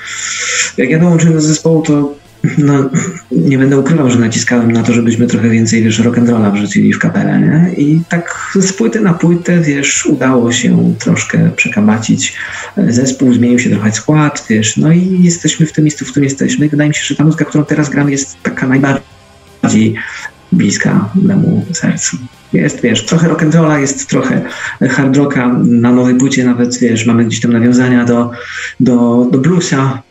Jak ja dołączyłem do zespołu, to no, nie będę ukrywał, że naciskałem na to, żebyśmy trochę więcej, wiesz, rock'n'rolla wrzucili w kapelę, nie? I tak z płyty na płytę, wiesz, udało się troszkę przekabacić. Zespół zmienił się trochę skład, wiesz, no i jesteśmy w tym miejscu, w którym jesteśmy. I wydaje mi się, że ta muzyka, którą teraz gramy, jest taka najbardziej bliska memu sercu. Jest, wiesz, trochę rock'n'rolla, jest trochę hard rocka. Na nowej płycie nawet, wiesz, mamy gdzieś tam nawiązania do, do, do bluesa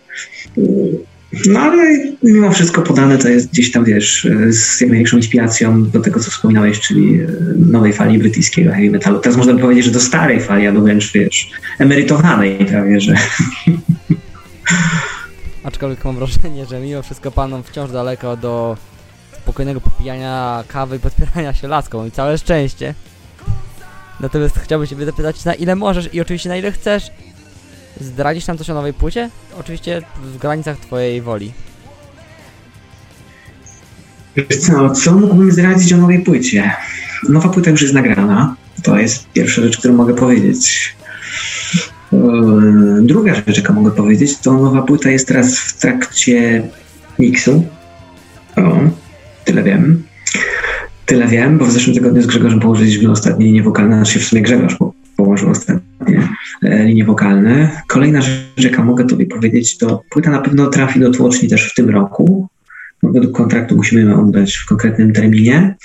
no ale mimo wszystko podane to jest gdzieś tam, wiesz, z jak największą inspiracją do tego, co wspominałeś, czyli e, nowej fali brytyjskiego heavy metalu. Teraz można by powiedzieć, że do starej fali, albo wręcz, wiesz, emerytowanej prawie, że... Aczkolwiek mam wrażenie, że mimo wszystko panom wciąż daleko do spokojnego popijania kawy i podpierania się laską i całe szczęście. Natomiast chciałbym się zapytać, na ile możesz i oczywiście na ile chcesz Zdradzisz nam coś o nowej płycie? Oczywiście w granicach twojej woli. Co, co mógłbym zdradzić o nowej płycie? Nowa płyta już jest nagrana. To jest pierwsza rzecz, którą mogę powiedzieć. Eee, druga rzecz, jaką mogę powiedzieć, to nowa płyta jest teraz w trakcie miksu. O, tyle wiem. Tyle wiem, bo w zeszłym tygodniu z Grzegorzem położyliśmy ostatnie wokalne, znaczy w sumie Grzegorz położył ostatnie linie wokalne. Kolejna rzecz, jaka mogę Tobie powiedzieć, to płyta na pewno trafi do tłoczni też w tym roku. Według kontraktu musimy ją oddać w konkretnym terminie.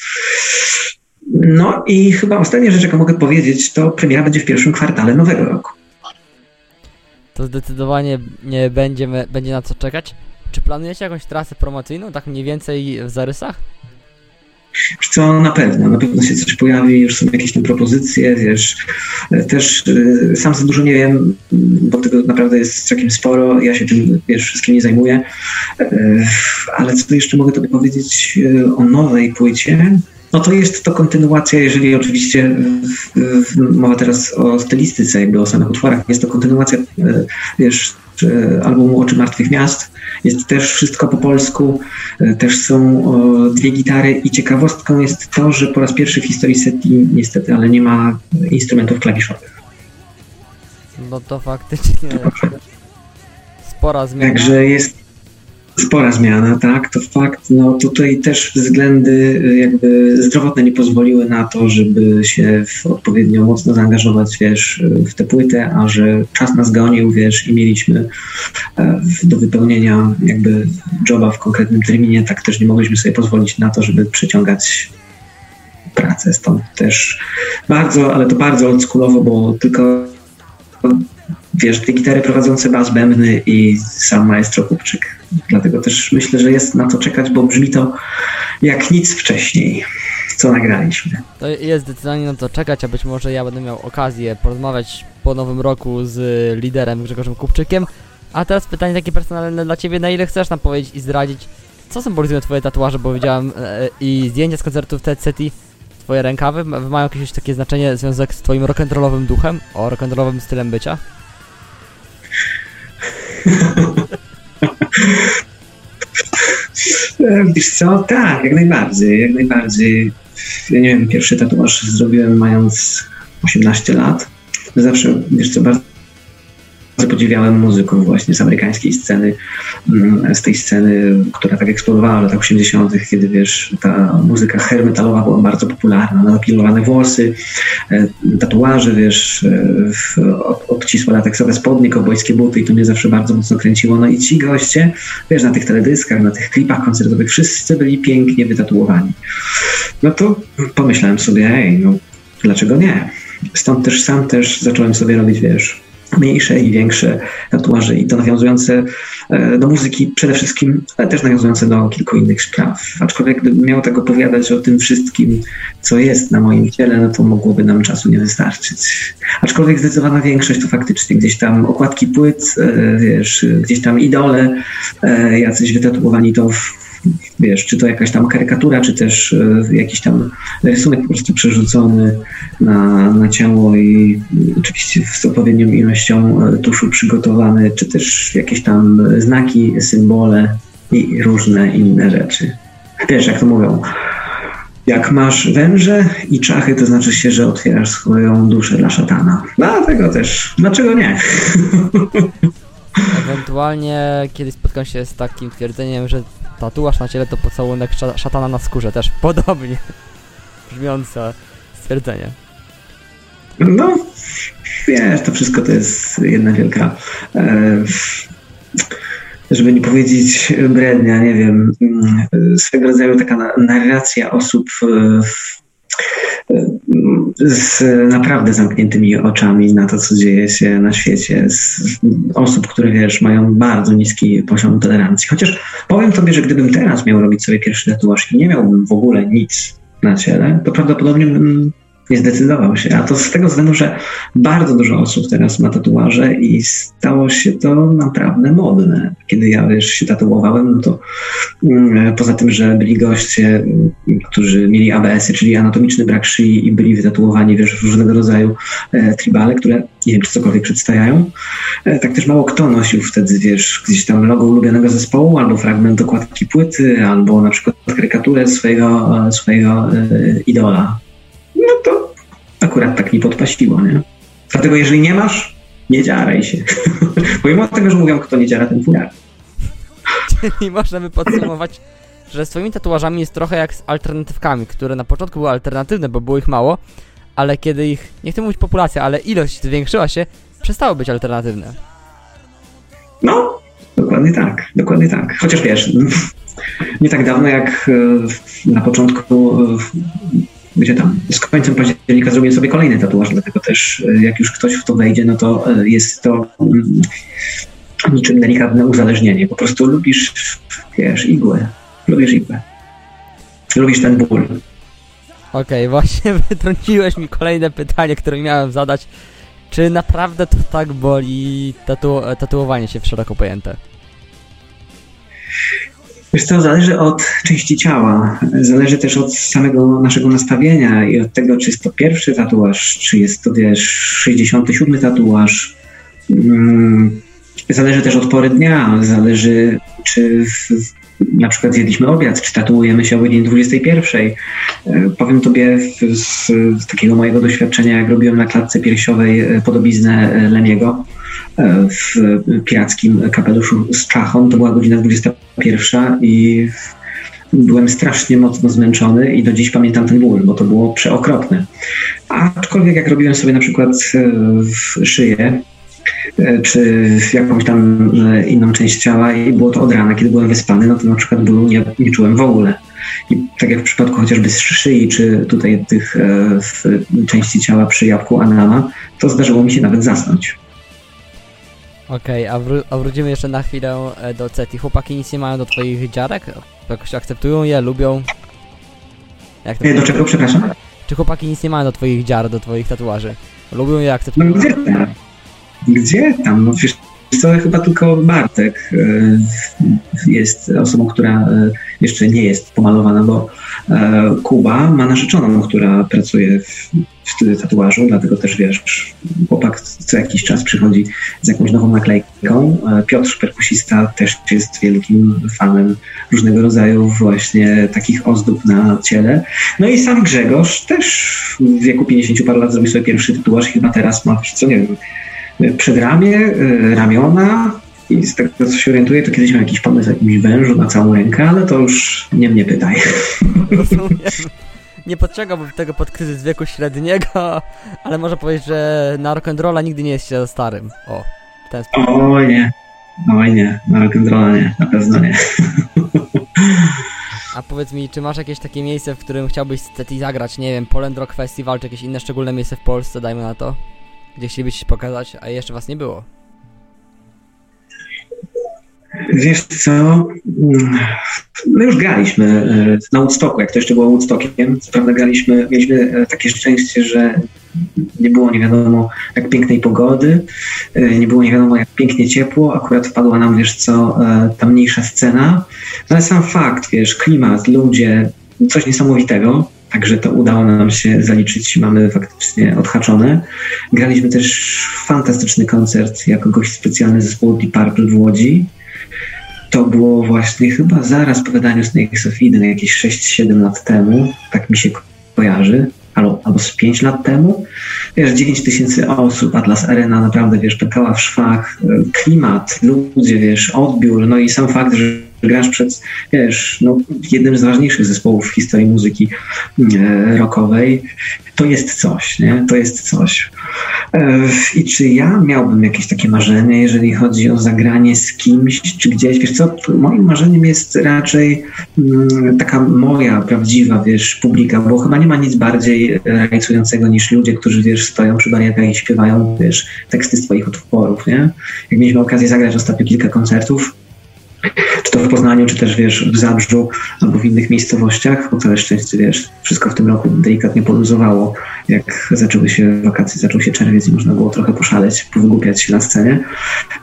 No i chyba ostatnia rzecz, jaką mogę powiedzieć, to premiera będzie w pierwszym kwartale nowego roku. To zdecydowanie nie będzie, będzie na co czekać. Czy planujecie jakąś trasę promocyjną, tak mniej więcej w zarysach? Co na pewno, na pewno się coś pojawi, już są jakieś tam propozycje, wiesz, też y, sam za dużo nie wiem, bo tego naprawdę jest całkiem sporo, ja się tym, wiesz, wszystkim nie zajmuję, y, ale co jeszcze mogę tobie powiedzieć o nowej płycie, no to jest to kontynuacja, jeżeli oczywiście mowa teraz o stylistyce, jakby o samych utworach, jest to kontynuacja, wiesz, albumu Oczy Martwych Miast. Jest też wszystko po polsku, e, też są dwie gitary i ciekawostką jest to, że po raz pierwszy w historii SETI niestety, ale nie ma instrumentów klawiszowych. No to faktycznie spora zmiana. Także jest spora zmiana, tak, to fakt. No tutaj też względy y, jakby zdrowotne nie pozwoliły na to, żeby się odpowiednio mocno zaangażować, wiesz, w tę płytę, a że czas nas gonił, wiesz, i mieliśmy e, do wypełnienia jakby joba w konkretnym terminie, tak też nie mogliśmy sobie pozwolić na to, żeby przeciągać pracę. Stąd też bardzo, ale to bardzo oldschoolowo, bo tylko wiesz, te gitary prowadzące bas bębny i sam maestro Kupczyk. Dlatego też myślę, że jest na to czekać, bo brzmi to jak nic wcześniej, co nagraliśmy. To jest zdecydowanie na to czekać, a być może ja będę miał okazję porozmawiać po nowym roku z liderem Grzegorzem Kupczykiem. A teraz pytanie takie personalne dla Ciebie, na ile chcesz nam powiedzieć i zdradzić, co symbolizują Twoje tatuaże, bo widziałem e, i zdjęcia z koncertów TCT, twoje rękawy ma- mają jakieś takie znaczenie, związek z twoim rock'n'rollowym duchem? O rock'n'rollowym stylem bycia? E, Wiesz co, tak, jak najbardziej, jak najbardziej. Ja nie wiem, pierwszy tatuaż zrobiłem mając 18 lat. Zawsze, wiesz co, bardzo podziwiałem muzyków właśnie z amerykańskiej sceny, mm, z tej sceny, która tak eksplodowała w latach 80., kiedy wiesz, ta muzyka hair metalowa była bardzo popularna, napilowane włosy, e, tatuaże, wiesz, e, obcisłe lateksowe spodnie, kowbojskie buty i to mnie zawsze bardzo mocno kręciło. No i ci goście, wiesz, na tych teledyskach, na tych klipach koncertowych wszyscy byli pięknie wytatuowani. No to pomyślałem sobie, ej, no dlaczego nie? Stąd też sam też zacząłem sobie robić, wiesz, mniejsze i większe tatuaże i to nawiązujące e, do muzyki przede wszystkim, ale też nawiązujące do kilku innych spraw. Aczkolwiek gdybym miał tak opowiadać o tym wszystkim, co jest na moim ciele, no to mogłoby nam czasu nie wystarczyć. Aczkolwiek zdecydowana większość to faktycznie gdzieś tam okładki płyt, e, wiesz, gdzieś tam idole, e, jacyś wytatuowani to w, wiesz, czy to jakaś tam karykatura, czy też e, jakiś tam rysunek po prostu przerzucony na, na ciało i oczywiście z odpowiednią ilością e, tuszu przygotowany, czy też jakieś tam znaki, symbole i różne inne rzeczy. Wiesz, jak to mówią, jak masz węże i czachy, to znaczy się, że otwierasz swoją duszę dla szatana. Dlatego też, dlaczego nie? Ewentualnie kiedyś spotkam się z takim twierdzeniem, że tatuaż na ciele to pocałunek sza- szatana na skórze, też podobnie brzmiące stwierdzenie. No, wiesz, to wszystko to jest jedna wielka, e, żeby nie powiedzieć brednia, nie wiem, mm, swego rodzaju taka na- narracja osób z naprawdę zamkniętymi oczami na to, co dzieje się na świecie, z osób, które wiesz, mają bardzo niski poziom tolerancji. Chociaż powiem tobie, że gdybym teraz miał robić sobie pierwszy tatuaż i nie miałbym w ogóle nic na ciele, to prawdopodobnie bym nie zdecydował się. A to z tego względu, że bardzo dużo osób teraz ma tatuaże i stało się to naprawdę modne. Kiedy ja wiesz, się tatuowałem, no to mm, poza tym, że byli goście, mm, którzy mieli ABS-y, czyli anatomiczny brak szyi i byli wytatuowani wiesz, w różnego rodzaju e, tribale, które nie wiem, czy cokolwiek przedstawiają, e, tak też mało kto nosił wtedy, wiesz, gdzieś tam logo ulubionego zespołu, albo fragment okładki płyty, albo na przykład karykaturę swojego, e, swojego e, idola no to akurat tak mi podpaściło, nie? Dlatego jeżeli nie masz, nie dziaraj się. Pomimo tego, że mówią, kto nie dziara, ten fujar. Czyli można by podsumować, że z twoimi tatuażami jest trochę jak z alternatywkami, które na początku były alternatywne, bo było ich mało, ale kiedy ich, nie chcę mówić populacja, ale ilość zwiększyła się, przestały być alternatywne. No, dokładnie tak, dokładnie tak. Chociaż wiesz, nie tak dawno jak e, na początku, e, gdzie tam, z końcem października zrobiłem sobie kolejny tatuaż, dlatego też e, jak już ktoś w to wejdzie, no to e, jest to mm, niczym delikatne uzależnienie. Po prostu lubisz, wiesz, igłę. Lubisz igłę. Lubisz ten ból. Okej, właśnie wytrąciłeś mi kolejne pytanie, które miałem zadać. Czy naprawdę to tak boli tatu tatuowanie się w szeroko pojęte? Wiesz co, zależy od części ciała, zależy też od samego naszego nastawienia i od tego, czy jest to pierwszy tatuaż, czy jest to, wiesz, 67 tatuaż. Mm, Zależy też od pory dnia, zależy, czy w, na przykład zjedliśmy obiad, czy tatuujemy się o godzinie 21. E, Powiem tobie z, z, takiego mojego doświadczenia, jak robiłem na klatce piersiowej e, podobiznę e, Lemiego e, w pirackim kapeluszu z czachą, to była godzina 21 i byłem strasznie mocno zmęczony i do dziś pamiętam ten ból, bo to było przeokropne. Aczkolwiek jak robiłem sobie na przykład e, szyję, e, czy jakąś tam e, inną część ciała i było to od rana, kiedy byłem wyspany, no to na przykład bólu nie, nie czułem w ogóle. I tak jak w przypadku chociażby z szyi, czy tutaj tych części ciała przy jabłku Anama, to zdarzyło mi się nawet zasnąć. Okej, a, wró a wrócimy jeszcze na chwilę e, do Ceti. Chłopaki nic nie mają do twoich dziarek? Jakoś akceptują je, lubią? Jak to E, Do czego, przepraszam? Czy chłopaki nic nie mają do twoich dziar, do twoich tatuaży? Lubią je, No akceptują? gdzie tam? Gdzie tam? No wiesz co, chyba tylko Bartek e, jest osobą, która e, jeszcze nie jest pomalowana, bo e, Kuba ma narzeczoną, która pracuje w, tatuażu, dlatego też wiesz, chłopak co jakiś czas przychodzi z jakąś nową naklejką. E, Piotr, perkusista, też jest wielkim fanem różnego rodzaju właśnie takich ozdób na ciele. No i sam Grzegorz też w wieku 50 paru lat zrobił sobie pierwszy tatuaż, chyba teraz ma, co nie wiem, przedramię, e, ramiona, i z tego, co się orientuję, to kiedyś miał jakiś pomysł o jakimś wężu na całą rękę, ale to już nie mnie pytaj. Rozumiem. Nie podciągałbym tego pod kryzys wieku średniego, ale można powiedzieć, że na rock'n'rolla nigdy nie jest się za starym. O, w ten sposób. Oj nie, oj nie, na rock'n'rolla nie, na pewno nie. A powiedz mi, czy masz jakieś takie miejsce, w którym chciałbyś z zagrać? Nie wiem, Poland Rock Festival, czy jakieś inne szczególne miejsce w Polsce, dajmy na to? Gdzie chcielibyście się pokazać, a jeszcze was nie było? Wiesz co, my już graliśmy e, na Woodstocku, jak to jeszcze było Woodstockiem. Co prawda graliśmy, mieliśmy e, takie szczęście, że nie było nie wiadomo jak pięknej pogody, e, nie było nie wiadomo jak pięknie ciepło, akurat wpadła nam, wiesz co, ta mniejsza scena. No ale sam fakt, wiesz, klimat, ludzie, coś niesamowitego. Także to udało nam się zaliczyć, mamy faktycznie odhaczone. Graliśmy też fantastyczny koncert jako gość specjalny zespołu Deep Purple w Łodzi to było właśnie chyba zaraz po wydaniu Snakes of Eden, jakieś 6-7 lat temu, tak mi się kojarzy, albo, albo z 5 lat temu. Wiesz, 9 tysięcy osób, Atlas Arena naprawdę, wiesz, pękała w szwach, klimat, ludzie, wiesz, odbiór, no i sam fakt, że grasz przed, wiesz, no, jednym z ważniejszych zespołów w historii muzyki e, rockowej, to jest coś, nie? To jest coś. E, I czy ja miałbym jakieś takie marzenie, jeżeli chodzi o zagranie z kimś, czy gdzieś, wiesz co, moim marzeniem jest raczej mm, taka moja prawdziwa, wiesz, publika, bo chyba nie ma nic bardziej rajcującego niż ludzie, którzy, wiesz, stoją przy barierkach i śpiewają, wiesz, teksty swoich utworów, nie? Jak mieliśmy okazję zagrać ostatnio kilka koncertów, czy to w Poznaniu, czy też wiesz, w Zabrzu albo w innych miejscowościach, bo całe szczęście wiesz, wszystko w tym roku delikatnie poluzowało, jak zaczęły się wakacje, zaczął się czerwiec i można było trochę poszaleć, powygłupiać się na scenie,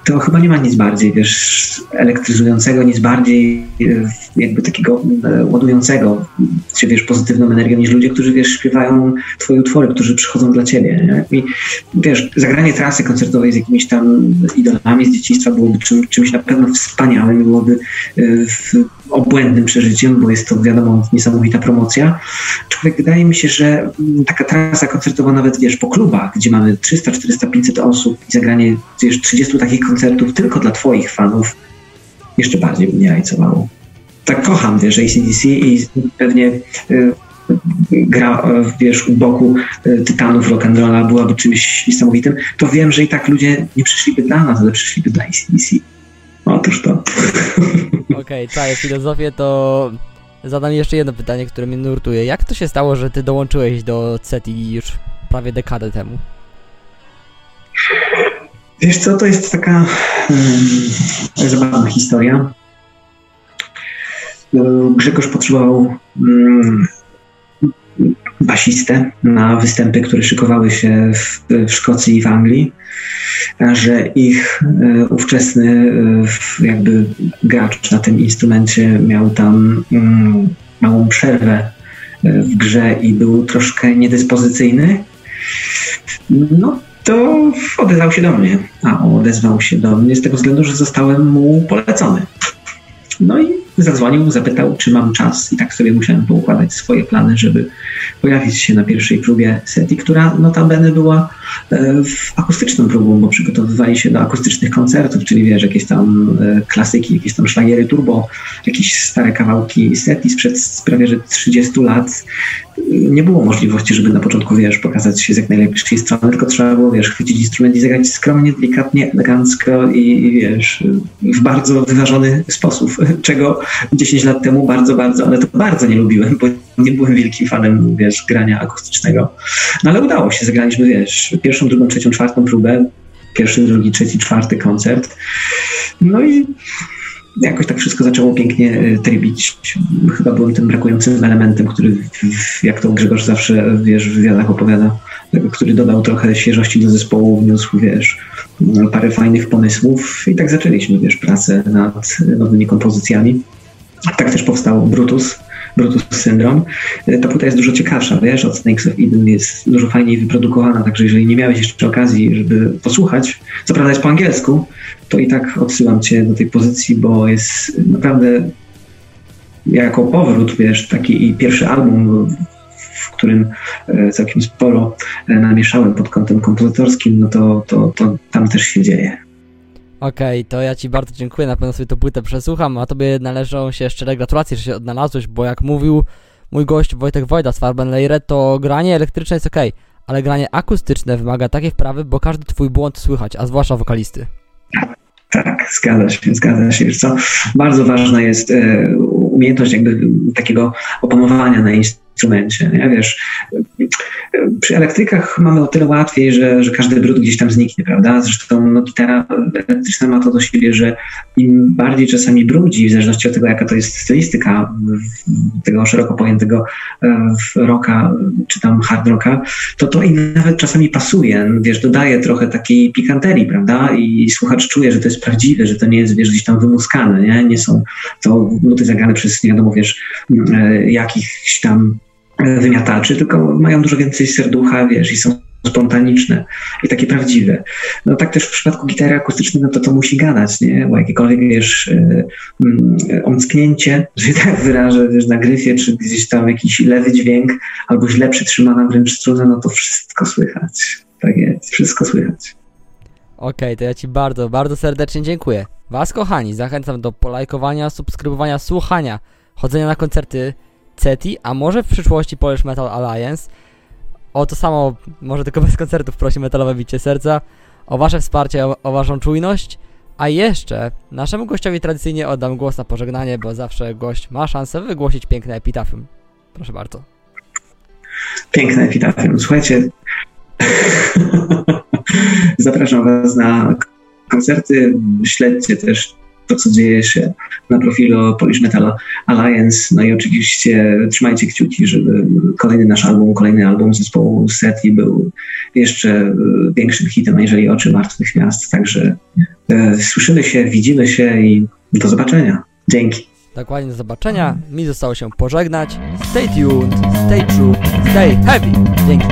to chyba nie ma nic bardziej, wiesz, elektryzującego, nic bardziej e, jakby takiego e, ładującego się, wiesz, pozytywną energią niż ludzie, którzy, wiesz, śpiewają twoje utwory, którzy przychodzą dla ciebie, nie? I wiesz, zagranie trasy koncertowej z jakimiś tam idolami z dzieciństwa byłoby czym, czymś na pewno wspaniałym, byłoby e, obłędnym przeżyciem, bo jest to wiadomo niesamowita promocja. Człowiek wydaje mi się, że mm, taka trasa koncertowa nawet wiesz po klubach, gdzie mamy 300, 400, 500 osób i zagranie wiesz, 30 takich koncertów tylko dla twoich fanów jeszcze bardziej mnie rajcowało. Tak kocham, wiesz, ACDC i pewnie y, gra, wiesz, u boku y, tytanów rock'n'rolla byłaby czymś niesamowitym, to wiem, że i tak ludzie nie przyszliby dla nas, ale przyszliby dla ACDC. Otóż to. Okej, okay, całe filozofię to zadam jeszcze jedno pytanie, które mnie nurtuje. Jak to się stało, że ty dołączyłeś do CETI już prawie dekadę temu? Wiesz co, to jest taka um, zabawna historia. Grzegorz potrzebował um, basistę na występy, które szykowały się w, w Szkocji i w Anglii, że ich e, ówczesny e, jakby gracz na tym instrumencie miał tam mm, małą przerwę e, w grze i był troszkę niedyspozycyjny. No to odezwał się do mnie, a odezwał się do mnie z tego względu, że zostałem mu polecony. No i zadzwonił, zapytał, czy mam czas. I tak sobie musiałem poukładać swoje plany, żeby pojawić się na pierwszej próbie seti, która notabene była e, akustyczną próbą, bo przygotowywali się do akustycznych koncertów, czyli wiesz, jakieś tam e, klasyki, jakieś tam szlagiery turbo, jakieś stare kawałki seti sprzed prawie że 30 lat. Nie było możliwości, żeby na początku, wiesz, pokazać się z jak najlepszej strony, tylko trzeba było, wiesz, chwycić instrument i zagrać skromnie, delikatnie, elegancko i, i wiesz, w bardzo wyważony sposób, czego 10 lat temu bardzo, bardzo, ale to bardzo nie lubiłem, bo nie byłem wielkim fanem, wiesz, grania akustycznego. No ale udało się, zagraliśmy, wiesz, pierwszą, drugą, trzecią, czwartą próbę, pierwszy, drugi, trzeci, czwarty koncert. No i jakoś tak wszystko zaczęło pięknie e, trybić. Chyba byłem tym brakującym elementem, który, jak to Grzegorz zawsze, wiesz, w wywiadach opowiada, który dodał trochę świeżości do zespołu, wniósł, wiesz, parę fajnych pomysłów i tak zaczęliśmy, wiesz, pracę nad nowymi kompozycjami. tak też powstał Brutus, Brutus Syndrom. Ta płyta jest dużo ciekawsza, wiesz, od Snakes of Eden jest dużo fajniej wyprodukowana, także jeżeli nie miałeś jeszcze okazji, żeby posłuchać, co prawda jest po angielsku, to i tak odsyłam cię do tej pozycji, bo jest naprawdę jako powrót, wiesz, taki pierwszy album, w którym e, całkiem sporo e, namieszałem pod kątem kompozytorskim, no to, to, to tam też się dzieje. Okej, okay, to ja Ci bardzo dziękuję, na pewno sobie tę płytę przesłucham, a Tobie należą się szczere gratulacje, że się odnalazłeś, bo jak mówił mój gość Wojtek Wojda z Farbenleire, to granie elektryczne jest ok, ale granie akustyczne wymaga takiej wprawy, bo każdy Twój błąd słychać, a zwłaszcza wokalisty. Tak, zgadza się, zgadza się. Co, bardzo ważna jest e, umiejętność jakby takiego opanowania na instrumencie. Nie? Wiesz, przy elektrykach mamy o tyle łatwiej, że, że każdy brud gdzieś tam zniknie, prawda? Zresztą no, gitara elektryczna ma to do siebie, że im bardziej czasami brudzi, w zależności od tego, jaka to jest stylistyka tego szeroko pojętego e, rocka, czy tam hard rocka, to to im nawet czasami pasuje, wiesz, dodaje trochę takiej pikanterii, prawda? I słuchacz czuje, że to jest prawdziwe, że to nie jest, wiesz, gdzieś tam wymuskane, nie? Nie są to nuty zagrane przez, nie wiadomo, wiesz, e, jakichś tam wymiataczy, tylko mają dużo więcej serducha, wiesz, i są spontaniczne i takie prawdziwe. No tak też w przypadku gitary akustycznej, no to to musi gadać, nie? Bo jakiekolwiek, wiesz, yy, omsknięcie, że tak wyrażę, wiesz, na gryfie, czy gdzieś tam jakiś lewy dźwięk, albo źle przytrzymana wręcz struna, no to wszystko słychać. Tak jest, wszystko słychać. Okej, okay, to ja Ci bardzo, bardzo serdecznie dziękuję. Was, kochani, zachęcam do polajkowania, subskrybowania, słuchania, chodzenia na koncerty, CETI, a może w przyszłości Polish Metal Alliance. O to samo, może tylko bez koncertów prosi Metalowe Bicie Serca, o wasze wsparcie, o, o waszą czujność. A jeszcze naszemu gościowi tradycyjnie oddam głos na pożegnanie, bo zawsze gość ma szansę wygłosić piękne epitafium. Proszę bardzo. Piękne epitafium. Słuchajcie, zapraszam was na koncerty. Śledźcie też to, co dzieje się na profilu Polish Metal Alliance. No i oczywiście trzymajcie kciuki, żeby kolejny nasz album, kolejny album zespołu SETI był jeszcze większym hitem, jeżeli oczy martwych miast. Także e, słyszymy się, widzimy się i do zobaczenia. Dzięki. Dokładnie do zobaczenia. Mi zostało się pożegnać. Stay tuned, stay true, stay heavy. Dzięki.